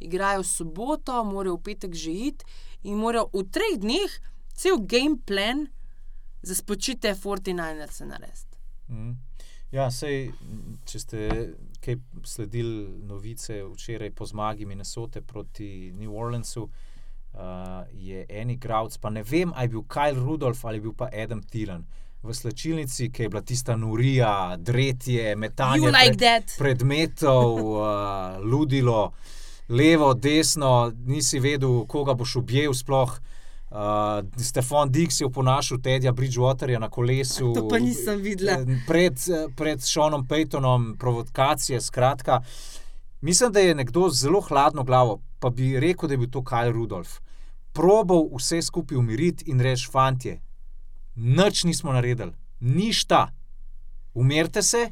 igrajo soboto, morajo v petek že iti in morajo v treh dneh cel game plan za spočite 49ers narediti. Mm. Ja, sej, če ste kaj sledili novice včeraj po zmagi Minnesote proti New Orleansu, uh, je en igralec, pa ne vem, ali je bil Kyle Rudolph ali je bil pa Adam Thielen. V slčilnici, ki je bila tista nurija, dretje, metanje like that? predmetov, uh, ludilo, levo, desno, nisi vedel, koga boš objel sploh. Uh, Stefan Dix je oponašal Tedja Bridgewaterja na kolesu. To pa nisem videla. Eh, Pred, pred Seanom Paytonom, provokacije. Skratka, mislim, da je nekdo zelo hladno glavo, pa bi rekel, da je bil to Kyle Rudolph. Probal vse skupaj umiriti in reči, fantje, nič nismo naredili, ništa. Umirite se.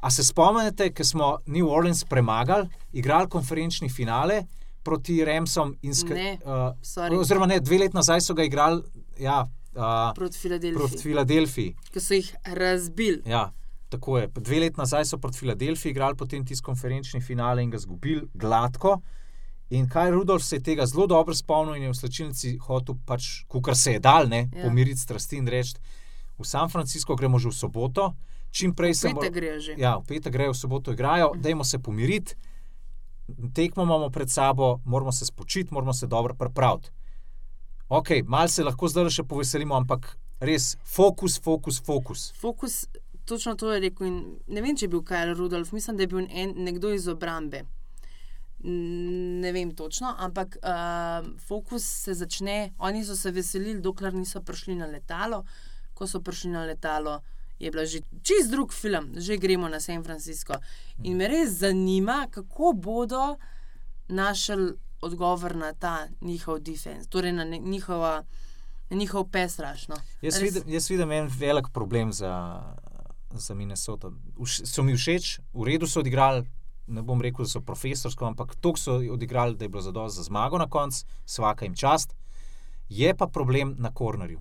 A se spomnite, ko smo New Orleans premagali, igrali konferenčni finale proti Remsom in Ne, uh. Oziroma, ne, dve leti nazaj so ga igrali ja, uh, Proti Filadelfiji, proti Filadelfiji. ki so jih razbili. Ja, tako je. Dve leti nazaj so proti Filadelfiji igrali potem tisti konferenčni finale in ga izgubili gladko. In kaj Rudolf se je tega zelo dobro spomnil in je v slčilnici hotel, pač, kar se je dal, ne, Ja. pomiriti strasti in reči: v San Francisco gremo že v soboto, čim prej se že. Ja, v petek grejo, v soboto igrajo, dajmo se pomiriti, tekmo imamo pred sabo, moramo se spočiti, moramo se dobro pripraviti. Ok, malo se lahko zdaj še poveselimo, ampak res fokus, fokus, fokus. Fokus, točno to je rekel. in Ne vem, če je bil Kajl Rudolf, mislim, da je bil en, nekdo iz obrambe. Ne vem točno, ampak uh, fokus se začne. Oni so se veselili, dokler niso prišli na letalo. Ko so prišli na letalo, je bila že čist drug film, že gremo na San Francisco. In me res zanima, kako bodo našli odgovor na ta njihov defense, torej na njihova, na njihov pesraš. No. Jaz vidim, jaz vidim en velik problem za, za Minnesota. Vš, so mi všeč, v redu so odigrali. Ne bom rekel, da so profesorsko, ampak to so odigrali, da je bilo zadovolj za zmago na koncu, vsaka jim čast. Je pa problem na kornerju.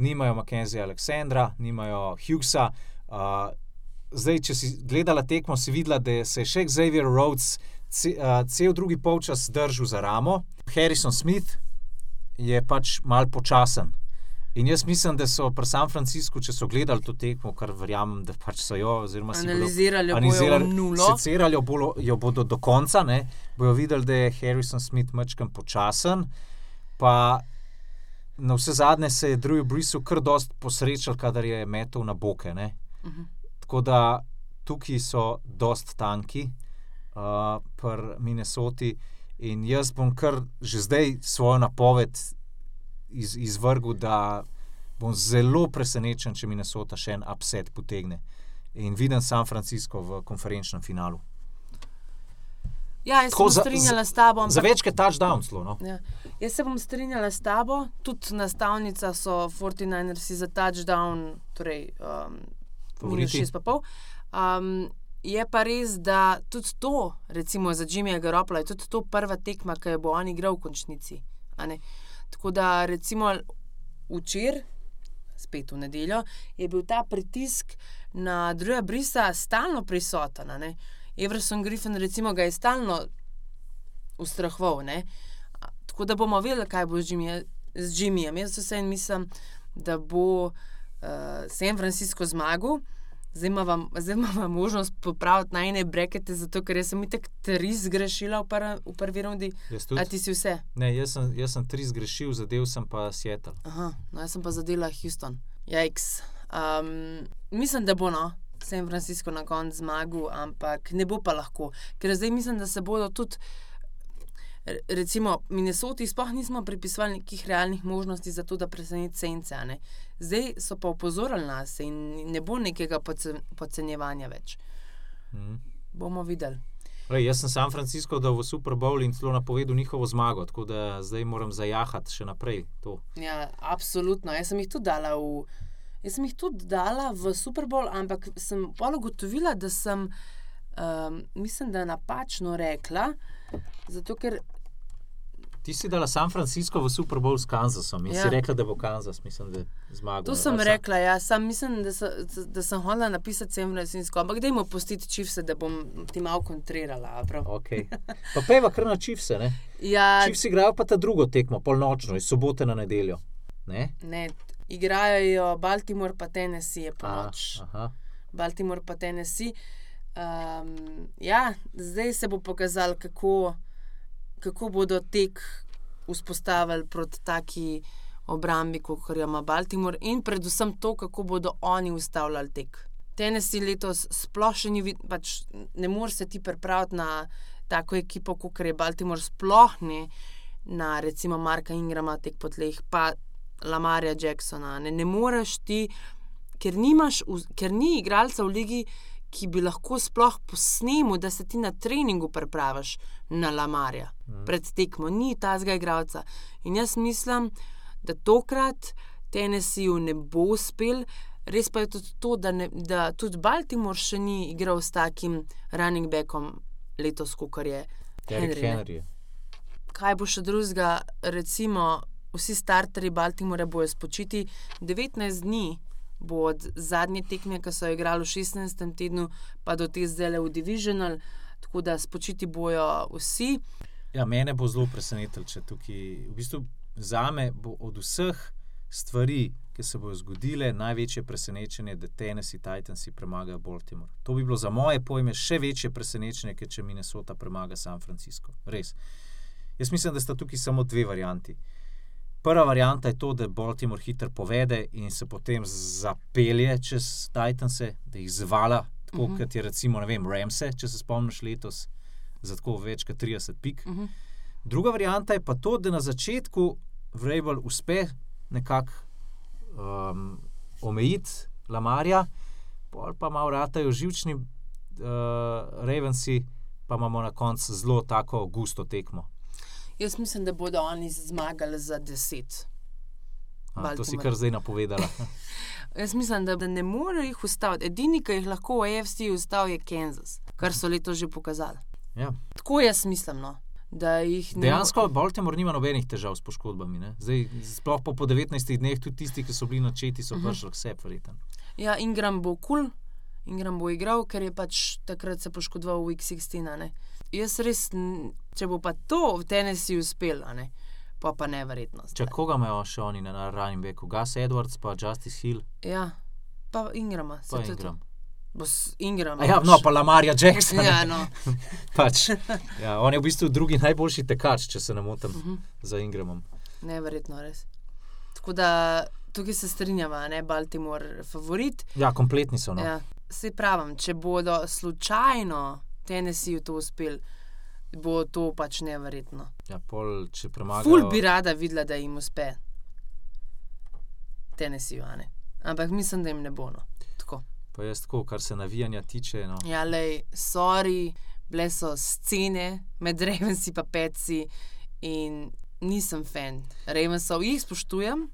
Nimajo Mackenzija Aleksandra, nimajo Hughesa. Uh, zdaj, če si gledala tekmo, si videla, da se je še Xavier Rhodes ce, uh, cel drugi polčas držal za ramo. Harrison Smith je pač mal počasen. In jaz mislim, da so pri San Franciscu, če so gledali to tekmo, kar verjamem, da pač so jo, oziroma Analizirali bojo analizirali, v nulo. secirali jo, bolo, jo bodo do konca, ne, bojo videli, da je Harrison Smith mačkam počasen. Pa na vse zadnje se je Drew Breesu kar dost posrečal, kadar je metal na boke. Ne. Mhm. Tako da tukaj so dost tanki, uh, pri Minnesoti. In jaz bom kar že zdaj svojo napoved iz, izvrgel, da bom zelo presenečen, če Minnesota še en upset potegne. In vidim San Francisco v konferenčnem finalu. Ja, jaz se Tako bom za- strinjala s tabo. Za ampak- več kot touchdown, zelo. No? Ja. Jaz se bom strinjala s tabo, tudi nastavnica so 49ersi za touchdown, torej um, minus Favoriti. 6,5. Um, je pa res, da tudi to, recimo za Jimmyja Garopla, je tudi to prva tekma, ki jo bo on igral v končnici. Tako da recimo včeraj, spet v nedeljo, je bil ta pritisk na druga brisa stalno prisoten. Everson Griffin, recimo, ga je stalno ustrahoval. ne. Tako da bomo videli, kaj bo z Jimmyjem- z Jimmyjem. Jaz vseeno mislim, da bo uh, San Francisco zmagal. Zdaj imamo možnost popraviti najne brekete, zato ker sem itek tri zgrešila v, prv, v prvi rundi. A ti si vse? Ne, jaz sem, jaz sem tri zgrešil, zadev sem pa Seattle. Aha, no, jaz sem pa zadela Houston. Jajks. Um, mislim, da bo no. San Francisco na koncu zmagal, ampak ne bo pa lahko. Ker zdaj mislim, da se bodo tudi, re- recimo, Minnesoti sploh nismo pripisovali nekih realnih možnosti za to, da preseneti sence. Zdaj so pa opozorili nas in ne bo nekega podce- podcenjevanja več. Mhm. Bomo videli. Lej, jaz sem San Francisco dal v Super Bowl in celo napovedal njihovo zmago, tako da zdaj moram zajahati še naprej to. Ja, absolutno. Jaz sem jih tudi dala v, jaz sem jih tudi dala v Super Bowl, ampak sem pa ugotovila, da sem, um, mislim, da napačno rekla. Zato, ker Ti si dala San Francisco v Super Bowl s Kansasom in ja. Si rekla, da bo Kansas, mislim, da zmagal. to sem rekla, ja, sam mislim, da, so, da sem hotela napisati San Francisco, ampak dajmo pustiti čivse, da bom ti malo kontrirala. prav. Okay. Pa peva kar na Čivse, ne? Ja, Čivsi igrajo pa ta drugo tekmo, polnočno, iz sobote na nedeljo. Ne? ne, igrajo Baltimore pa Tennessee je A, ponoč. aha. Baltimore pa Tennessee. Um, ja, zdaj se bo pokazalo, kako, kako bodo tek vzpostavili proti taki obrambi, kot jo ima Baltimore, in predvsem to, kako bodo oni ustavljali tek. Tennessee letos sploh še ni pač ne moreš se ti pripraviti na tako ekipo, kot je Baltimore, sploh ne na recimo Marka Ingrama tek po tleh, pa Lamarja Jacksona. Ne, ne moreš ti, ker, nimaš, ker ni igralca v ligi, ki bi lahko sploh posnel, da se ti na treningu pripraviš na Lamarja Mhm. pred tekmo, ni tazga igralca. In jaz mislim, da tokrat Tennesseeju ne bo uspel. Res pa je tudi to, da, ne, da tudi Baltimore še ni igral s takim running backom letos, kot je Henry. Henry. Kaj bo še drugega, recimo, vsi starterji Baltimore bojo spočiti 19 dni. Bo od zadnje tekme, ki so jo igrali v 16. tednu, pa do te zdaj v Divisional, tako da spočiti bojo vsi. Ja, mene bo zelo presenetilo, če tukaj, v bistvu za me bo od vseh stvari, ki se bodo zgodile, največje presenečenje, da Tennessee Titansi premagajo Baltimore. To bi bilo za moje pojme še večje presenečenje, kot če Minnesota premaga San Francisco. Res. Jaz mislim, da sta tukaj samo dve varianti. Prva varianta je to, da Baltimore hitro povede in se potem zapelje čez Titanse, da jih zvala, tako uh Mhm. -huh. kot je recimo, vem, Ramse, če se spomniš letos, za tako več kot 30 pik. Uh -huh. Druga varianta je pa to, da na začetku Vrabel uspe nekako um, omejiti Lamarja, pol pa malo ratajo živčni uh, Ravensi, pa imamo na koncu zelo tako gusto tekmo. Jaz mislim, da bodo oni zmagali za 10. A, to si kar zdaj napovedala. Jaz mislim, da, da ne morejo jih ustaviti. Edini, ki jih lahko v AFC ustavi, je Kansas, kar so letos že pokazali. Ja. Tako jaz mislim, no, da jih ne Dejansko Baltimore nima nobenih težav s poškodbami. ne. Zdaj, sploh po, po 19 dneh, tudi tisti, ki so bili načeti, so Mhm. prišli k sebi, verjetno. Ja, Ingram bo kul, cool. Ingram bo igral, ker je pač takrat se poškodoval v X16. a ne. Jaz res, če bo pa to v Tennessee uspel, a ne, pa pa neverjetno. Če koga imajo še oni na, running backu, Gus Edwards, pa Justice Hill, Ja, pa Ingrama. pa je to. Ingram. A Ja, no, pa Lamarja Jacksona. Ja, no. pač, ja, on je v bistvu drugi najboljši tekač, če se ne motim, Mhm. za Ingramom. Neverjetno, res. Tako da tukaj se strinjava, ne Baltimore, favorit. Ja, kompletni so. No. Ja, se pravim, če bodo slučajno Tennessee to uspel, bo to pač neverjetno. Ja, pol, če premagajo. Ful bi rada videla, da jim uspe Tennessee, a ne. Ampak mislim, da jim ne bo. No. Tako. Pa jaz tako, kar se navijanja tiče. No. Ja, lej, sorry, bile so scene med Ravensi in Petsi in nisem fan. Ravensov jih spoštujem,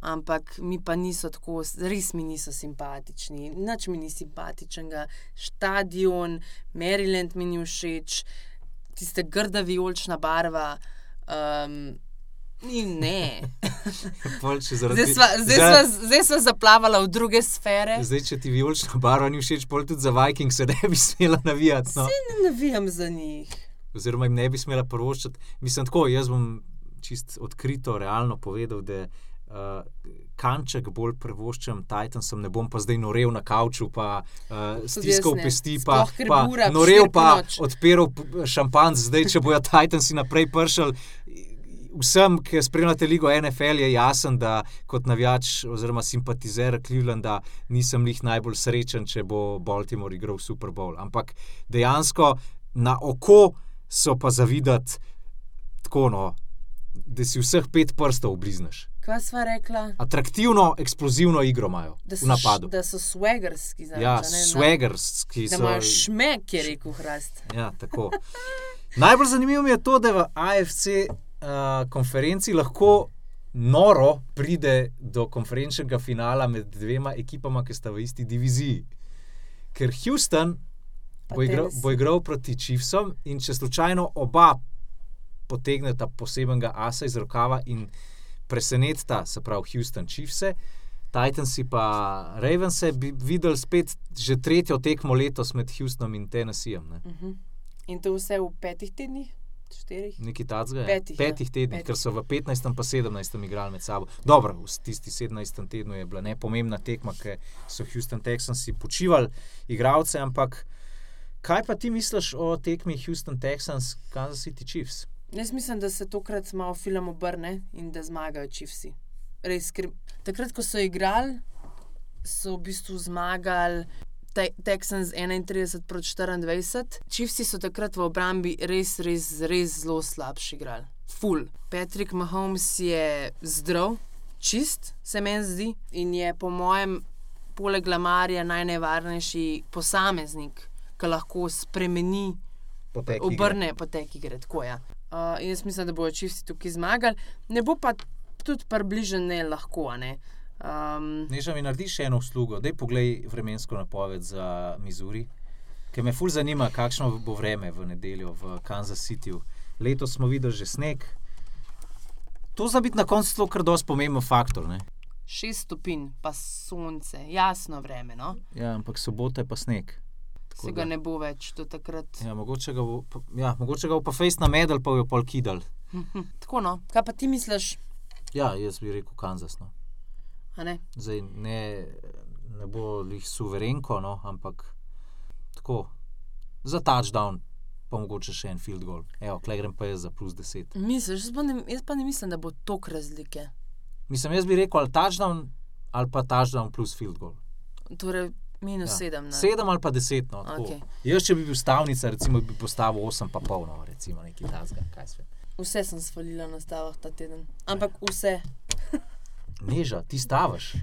ampak mi pa niso tako, res mi niso simpatični. Nič mi ni simpatičnega. Stadion, Maryland mi ni všeč, tiste grda vijolična barva. Um, in ne. Zdaj sva, zdaj, sva, zdaj sva zaplavala v druge sfere. Zdaj, če ti vijolična barva ni všeč, pol tudi za Viking se ne bi smela navijati. No. Ne navijam za njih. Oziroma, jim ne bi smela prvoščati. Mislim, tako, jaz bom čist odkrito, realno povedal, da uh, kanček bolj prevoščam Titansom, ne bom pa zdaj norel na kavču, pa uh, stiskal pesti, pa, pa norel, pa odpiral šampanc, zdaj če bojo Titansi naprej pršali. Vsem, ki spremljate ligo NFL, je jasen, da kot navijač oziroma simpatizer Clevelanda nisem jih najbolj srečen, če bo Baltimore igral Super Bowl. Ampak dejansko na oko so pa zavidati tako, no, da si vseh pet prstov oblizneš. Kva sva rekla? Atraktivno, eksplozivno igro imajo Da v so, napadu. š- da so swagerski. Zraven, Ja, a ne, na- swagerski Da so. imajo šmek, je rekel Hrast. Ja, tako. Najbolj zanimivo mi je to, da v AFC uh, konferenci lahko noro pride do konferenčnega finala med dvema ekipama, ki sta v isti diviziji. Ker Houston bo igral, bo igral proti Chiefsom in če slučajno oba potegneta posebnega asa iz rokava in presenetita, se pravi Houston Chiefse. Titansi pa Ravense bi videli spet že tretjo tekmo letos med Houstonom in Tennesseejem. ne. Mhm. In to vse v petih tednih, štirih. Nekaj takega. Petih, ja. petih tednih, Petih. ker so v 15. in 17. igrali med sabo. Dobro, v tisti 17. tednu je bila nepomembna tekma, ker so Houston Texansi počivali igralce, ampak kaj pa ti misliš o tekmi Houston Texans, Kansas City Chiefs? Jaz mislim, da se tokrat malo film obrne in da zmagajo čivsi. Res, ker takrat, ko so igrali, so v bistvu zmagali. Te- Texans 31 proti 24. Čivsi so takrat v obrambi res, res, res zelo slabši igrali. Ful. Patrick Mahomes je zdrav, čist, se meni zdi, in je po mojem, poleg Lamarja, najnevarnejši posameznik, ki lahko spremeni Potek obrne potek igre. Tako, ja. Uh, jaz mislim, da bodo čisti tukaj zmagali. Ne bo pa tudi približno ne lahko. a Ne? Um, Neža mi narediš še eno uslugo, da poglej vremensko napoved za Missouri, ker me ful zanima, kakšno bo vreme v nedeljo v Kansas Cityju. Letos smo videli že sneg. To za biti na koncu zelo kar dosti pomemben faktor. Ne? šest stopinj, pa sonce, jasno vreme. No? Ja, ampak sobota je pa sneg. Tako Se da- ga ne bo več do takrat. Ja, mogoče ga bo, ja, mogoče ga bo pa fejst na medal, pa jo pol kidal. Tako no, kaj pa ti misliš? Ja, jaz bi rekel Kansas. No. ne? Zdaj ne, ne bo jih suverenko, no, ampak tako za touchdown, pa mogoče še en field goal. Evo, klej grem pa jaz za plus 10. Misliš, jaz pa ne, jaz pa ne mislim, da bo tok razlike. Mislim, jaz bi rekel ali touchdown ali pa touchdown plus field goal. Torej, minus Ja. sedem. ne? Sedem ali pa deset. No, tako. Okej. Jaz, če bi bil stavnica, recimo, bi postavil osem pa pol, no, recimo nekaj tasga, kaj sve. Vse sem svalila na stavah ta teden. Ampak vse, Neža, ti stavaš.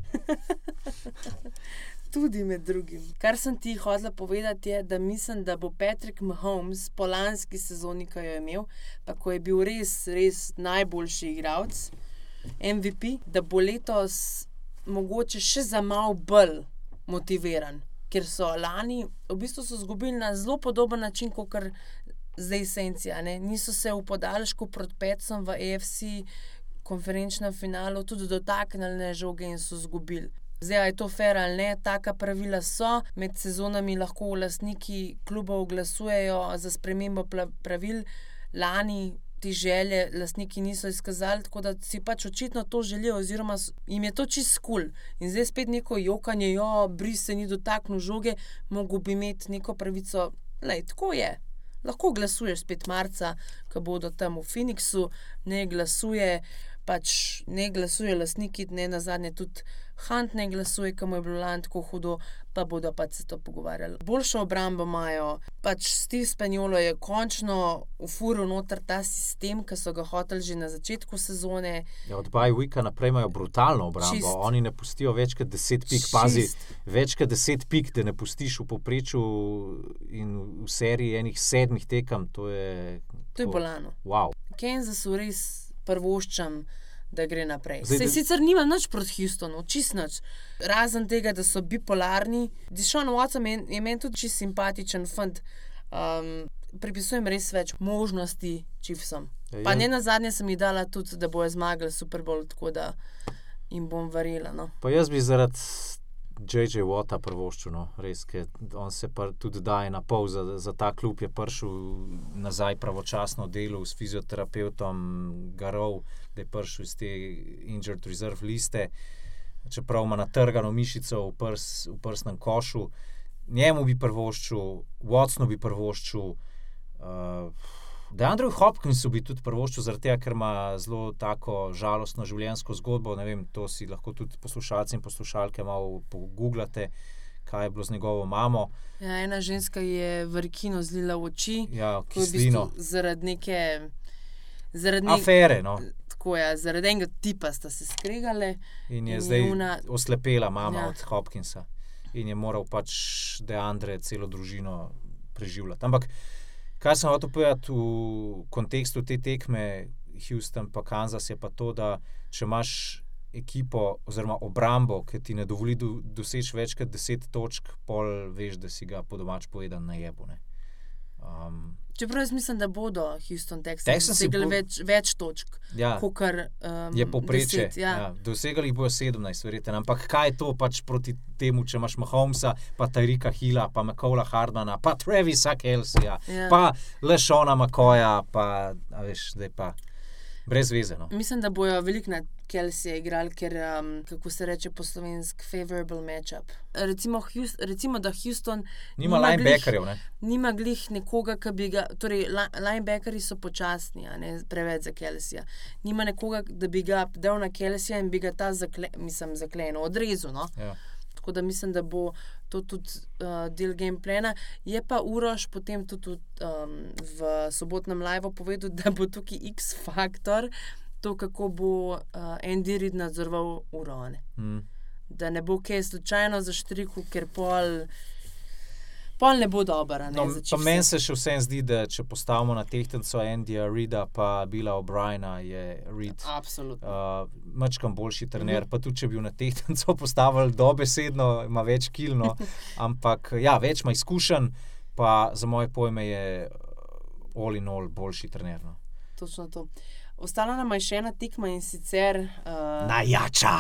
tudi med drugim. Kar sem ti hotel povedati, je, da mislim, da bo Patrick Mahomes po lanski sezoni, ki jo je imel, pa ko je bil res, res najboljši igralec, MVP, da bo letos mogoče še za malo bolj motiviran. Ker so lani v bistvu so izgubili na zelo podoben način kot kar zdaj Sencija. Ne? Niso se v podaljšku proti Petcom v AFC konferenčnem finalu tudi dotaknili žoge in so izgubili. Zdaj, je to fair ali ne, taka pravila so. Med sezonami lahko lastniki klubov glasujejo za spremembo pravil. Lani te želje lastniki niso izkazali, tako da si pač očitno to želijo, oziroma jim je to čist kul. Cool. In zdaj spet neko jokanje, jo, bris se ni dotaknil žoge, mogo bi imeti neko pravico. Lej, tako je. Lahko glasuješ spet marca, ko bodo tam v Phoenixu, ne glasuje, pač ne glasuje lastniki, ne na zadnje tudi Hunt ne glasuje, ki mu je bilo lani tako hudo, pa bodo pač se to pogovarjali. Boljšo obrambo imajo, pač Steve Spanjolo je končno ufuril noter ta sistem, ki so ga hoteli že na začetku sezone. Ja, od Bajwika naprej imajo brutalno obrambo. Čist. Oni ne pustijo več kot 10 pik, pazi, Čist. več kot 10 pik, da ne pustiš v povprečju in v seriji enih sedmih tekem. To je, To je bolano. Wow. Kansasu res prvoščam, da gre naprej. Zdaj, Zdaj, da- sicer nima nič proti Houstonu, čist nič. Razen tega, da so bipolarni. Dišon Watson je, je meni tudi čist simpatičen fant. Um, pripisujem res več možnosti Chiefsom. Ja, Pa ja. ne na zadnje sem jih dala tudi, da bojo zmagali Super Bowl, tako da jim bom verjela. No. Pa jaz bi zaradi J.J. Wata prvoščil, no, res, ker on se pa tudi daje na pol za, za ta klub, je prišel nazaj pravočasno delo s fizioterapeutom Garov, da je prišel iz te injured reserve liste, čeprav ima natrgano mišico v, prs, v prsnem košu. Njemu bi prvoščil, Watsonu bi prvoščil. Uh, Da, Andrej Hopkins bi tudi prvoščil, zaradi tega, ker ima zelo tako žalostno življenjsko zgodbo. Vem, to si lahko tudi poslušalci in poslušalke malo pogooglate, kaj je bilo z njegovo mamo. Ja, ena ženska je v rekino zlila v oči. Ja, ko je v bistvu zaradi neke. Zaradi nek- Afere. No. Tako je, zaradi enega tipa sta se skregali. In je In je zdaj ona- oslepela mama Ja. od Hopkinsa. In je moral pač Deandre celo družino preživljati. Ampak kaj sem hotel povedati v kontekstu te tekme, Houston pa Kansas, je pa to, da če imaš ekipo oziroma obrambo, ki ti ne dovoli do, doseči več kot 10 točk, pol veš, da si ga po domač povedan na jebu. Um, Čeprav jaz mislim, da bodo Houston Texans dosegli bo- več, več točk, ja, kot um, je povprečje. deset, Ja. Ja, dosegali jih bojo 17, verjetno. Ampak kaj je to pač proti temu, če imaš Mahomesa, pa Tarika Hila, pa Mekola Hardmana, pa Travisa Kelsija, Ja. pa Lešona Makoja, pa veš, zdaj pa brez veze. No. Mislim, da bojo veliko na Kelsija igrali, ker, um, kako se reče po slovenski, favorable matchup. Recimo, Houst, recimo da Houston Nima glih- linebackerjev, ne? Nima glih nekoga, ki bi ga. Torej, li- linebackeri so počasni, ne preveč za Kelsija. Nima nekoga, da bi ga dal na Kelsija in bi ga ta zakle, mislim, zaklenil, odrezal. No? Ja. Tako da mislim, da bo to tudi uh, del gameplana. Je pa Uroš potem tudi um, v sobotnem live povedal, da bo tukaj X-faktor, to kako bo uh, Andy Reid nadzoroval urone. Mm. Da ne bo kaj slučajno zaštrikal, ker pol, pol ne bo dobro. a ne, No, pa meni se še vsem zdi, da če postavimo na tehtnico Andyja Reida pa Billa O'Briena, je Reid. Absolutno. Uh, Mačkam boljši trener, uh -huh. pa tudi če bi na tehtnico postavili dobesedno, ima več kilno, ampak ja, več ima izkušenj, pa za moje pojme je uh, all in all boljši trener. No. Točno to. Ostala nam je še ena tekma in sicer uh, Najjača!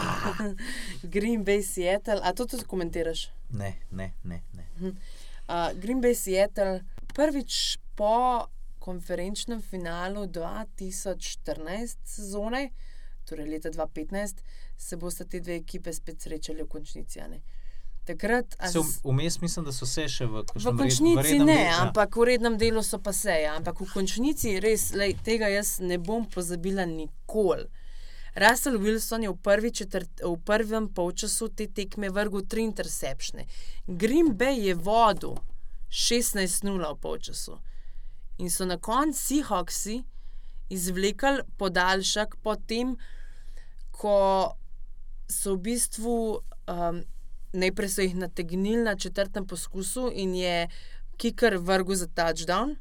Green Bay Seattle. A to tudi komentiraš? Ne, ne, ne. ne. Uh, Green Bay Seattle prvič po konferenčnem finalu 2014 sezone, torej leta 2015, se boste te dve ekipe spet srečali v končnici. ne. Takrat, Se v- Vmes mislim, da so se še v V kakšnem red- končnici ne, delu, ja. ampak v rednem delu so pa se. Ja. Ampak v končnici res, lej, tega jaz ne bom pozabila nikoli. Russell Wilson je v, prvi četrt, v prvem polčasu te tekme vrgel tri intercepšne. Green Bay je vodil 16-0 v polčasu. In so na koncu Seahawksi izvlekli podaljšek, potem ko so v bistvu um, najprej so jih nategnili na četrtem poskusu in je kiker vrgel za touchdown.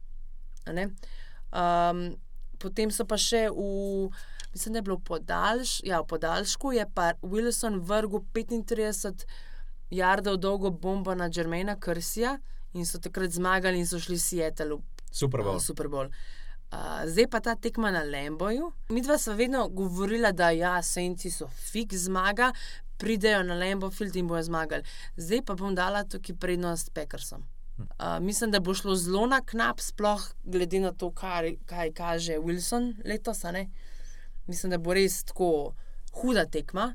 Um, potem so pa še v, mislim, da je bilo podaljš, ja, v podaljšku, je pa Wilson vrgel 35 jardov dolgo bombo na Germaina Krsija in so takrat zmagali in so šli Seattle Super uh, Bowl. Super Bowl. Uh, zdaj pa ta tekma na Lemboju. Mi dva sva vedno govorila, da ja, Senci so fik zmaga, pridejo na Lembo Field in bojo zmagali. Zdaj pa bom dala tukaj prednost Packersom. Uh, mislim, da bo šlo zelo na knap, sploh glede na to, kaj, kaj kaže Wilson letos. Mislim, da bo res tako huda tekma,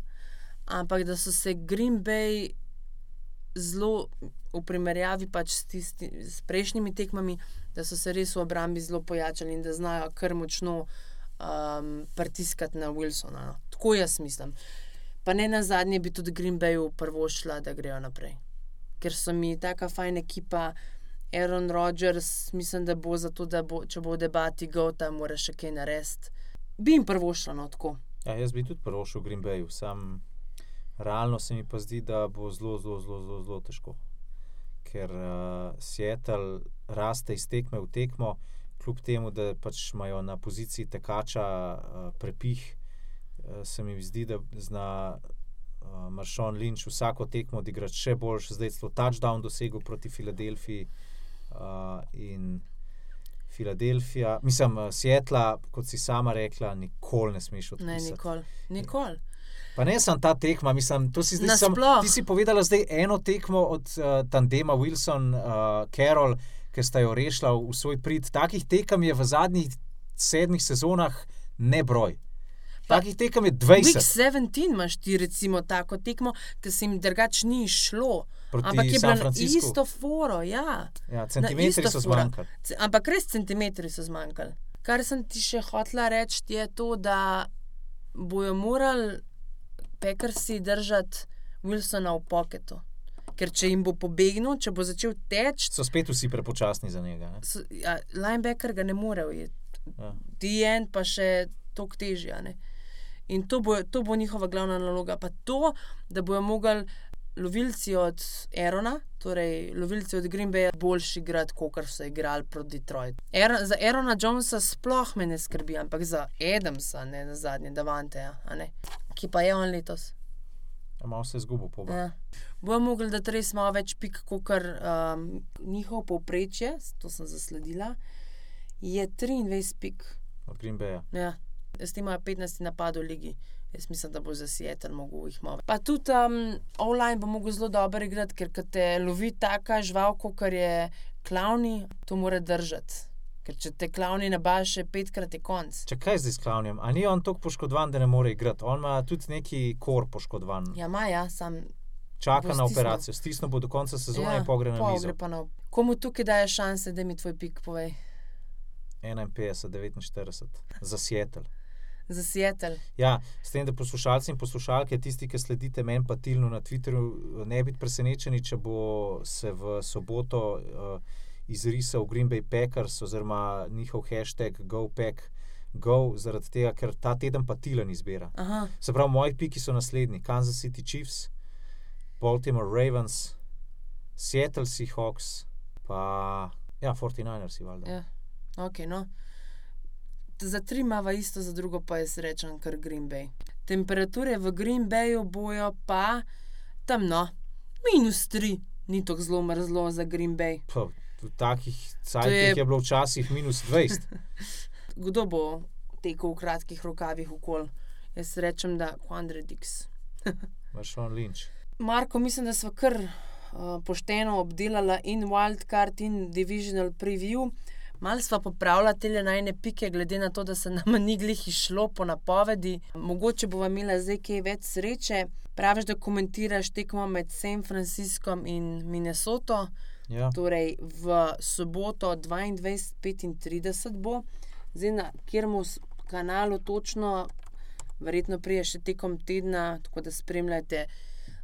ampak da so se Green Bay zelo v primerjavi pač s, tisti, s prejšnjimi tekmami, da so se res v obrambi zelo pojačali in da znajo kar močno um, pritiskati na Wilsona. No. Tako jaz mislim. Pa ne na zadnje bi tudi Green Bayu prvo šla, da grejo naprej. Ker so mi taka fajna ekipa, Aaron Rodgers, mislim, da bo zato, da bo, če bo v debati Gota, mora še kaj narediti. Bi jim prvo šlo, no tako. Ja, jaz bi tudi prvo šel v Green Bay, sam realno se mi pa zdi, da bo zelo, zelo, zelo, zelo, zelo težko. Ker uh, Seattle raste iz tekme v tekmo, kljub temu, da pač imajo na poziciji tekača uh, prepih, se mi zdi, da zna uh, Maršon Lynch vsako tekmo odigrati še boljš, zdaj celo touchdown dosegel proti Filadelfiji. Uh, in Filadelfija, mislim, Seattle, kot si sama rekla, nikoli ne smeš Ne, odpisati. nikoli. Nikoli. Pa ne samo ta tekma, mislim, to si zdaj sam, ti si povedala zdaj eno tekmo od uh, tandema Wilson, uh, Carroll, ki sta jo rešila v svoj prid. Takih tekem je v zadnjih sedmih sezonah nebroj. Takih tekem je Week 20 17 imaš ti recimo tako tekmo, ki se jim drugače ni šlo. proti Ampak je bilo isto foro, ja. Ja, centimetri so zmanjkali. Ampak res centimetri so zmanjkali. Kar sem ti še hotela reči, je to, da bojo morali pekarsi držati Wilsona v poketu. Ker če jim bo pobegnil, če bo začel teči, So spet vsi prepočasni za njega. Ne? so- ja, linebacker ga ne more ujeti. Ja. DN pa še toliko težje. In to bo, to bo njihova glavna naloga. Pa to, da bojo mogli lovilci od Erona, torej lovilci od Green Bay, boljši igrati, kot so igrali proti Detroitu. Aaron- Za Erona Jonesa sploh me ne skrbi, ampak za Adamsa, ne na zadnje, Davanteja, a ne. ki pa je on letos. Ja, Malo se je zgubil po Ja. Bojo mogli dati res malo več pik, kot um, njihov povprečje, to sem zasledila, je 23 pik. od Green Baya. Ja. Tem imajo 15 napadov v ligi. Jaz mislim, da bo za Seattle mogel jih malo. Pa tudi um, online bo mogel zelo dobro igrati, ker te lovi taka žival, kot je klavni, to mora držati. Ker če te klavni nabaše petkrat, je konc. Če kaj zdaj s Klavnjem? A ni on tako poškodovan, da ne more igrati? On ima tudi neki kor poškodovan. Ja, ma ja, sam. Čaka na operacijo, stisnil bo do konca sezone ja, in pogre na mizo. pa na- Komu tukaj daje šanse, da mi tvoj pik povej? 51, 49 za Seattle. Za Seattle. Ja, s tem, da poslušalci in poslušalke, tisti, ki sledite meni pa Tilnu na Twitterju, ne biti presenečeni, če bo se v soboto uh, izrisal Green Bay Packers oziroma njihov hashtag GoPack. Go, zaradi tega, ker ta teden pa Tilan izbira. Aha, Se pravi, moji piki so naslednji: Kansas City Chiefs, Baltimore Ravens, Seattle Seahawks, pa ja, 49ers, valjda. ja. ok. No. Za tri imamo isto, za drugo pa je srečen, kar Green Bay. Temperature v Green Bayu bojo pa temno, minus tri, ni tako zelo mrzlo za Green Bay. Pa, v takih cajtih je- je... je bilo včasih minus 20. Kdo bo tekel v kratkih rokavih okol? Jaz rečem, da Quandredix. Mašon Lynch. Marko, mislim, da smo kar uh, pošteno obdelali in wildcard in divisional preview. Mal smo popravili te najne pike, glede na to, da se nam ni glih išlo po napovedi. Mogoče bo imela zdaj kaj več sreče. Praviš, da komentiraš tekmo med San Franciscom in Minnesoto. Ja. Torej v soboto 22:35 bo, zdaj na s- kanalu točno, verjetno prije še tekom tedna, tako da spremljate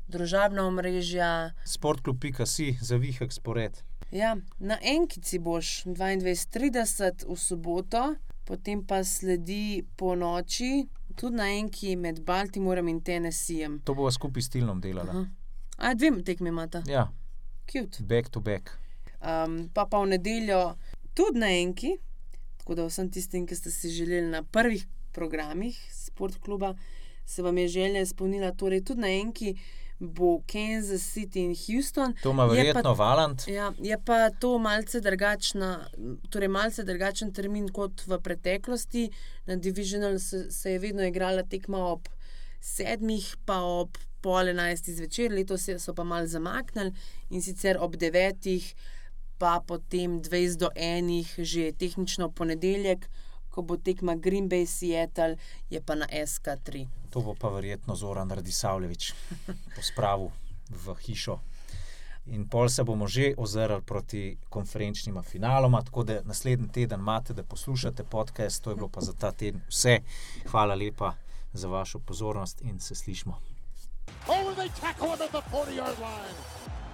družabna omrežja. Sportklub.si za vihek spored. Ja, na enkici boš 22:30 v soboto, potem pa sledi po noči, tudi na enki med Baltimorem in Tennesseejem. To bova skupaj s Tilnom delala. Aha. A dve tekmi imata, Ja, cute. back to back. um, pa pa v nedeljo tudi na enki. Tako da vsem tistim, ki ste si želeli na prvih programih sportkluba, se vam je želja izpolnila. Torej, tudi na enki bo Kansas City in Houston. To ima verjetno Valant. Ja, je pa to malce, drugačna, torej malce drugačen termin kot v preteklosti. Na Divisional se, se je vedno igrala tekma ob sedmih, pa ob pol enajstih zvečer, letos so pa mal zamaknili in sicer ob devetih, pa potem 20 do enih, že tehnično ponedeljek, ko bo tekma Green Bay Seattle, je pa na SK3. To bo pa verjetno Zoran Radisavljevič pospravil v hišo. In pol se bomo že ozrli proti konferenčnima finaloma, tako da naslednji teden imate, da poslušate podcast. To je bilo pa za ta teden vse. Hvala lepa za vašo pozornost in se slišmo. Oh, they tackle him at the 40 yard line.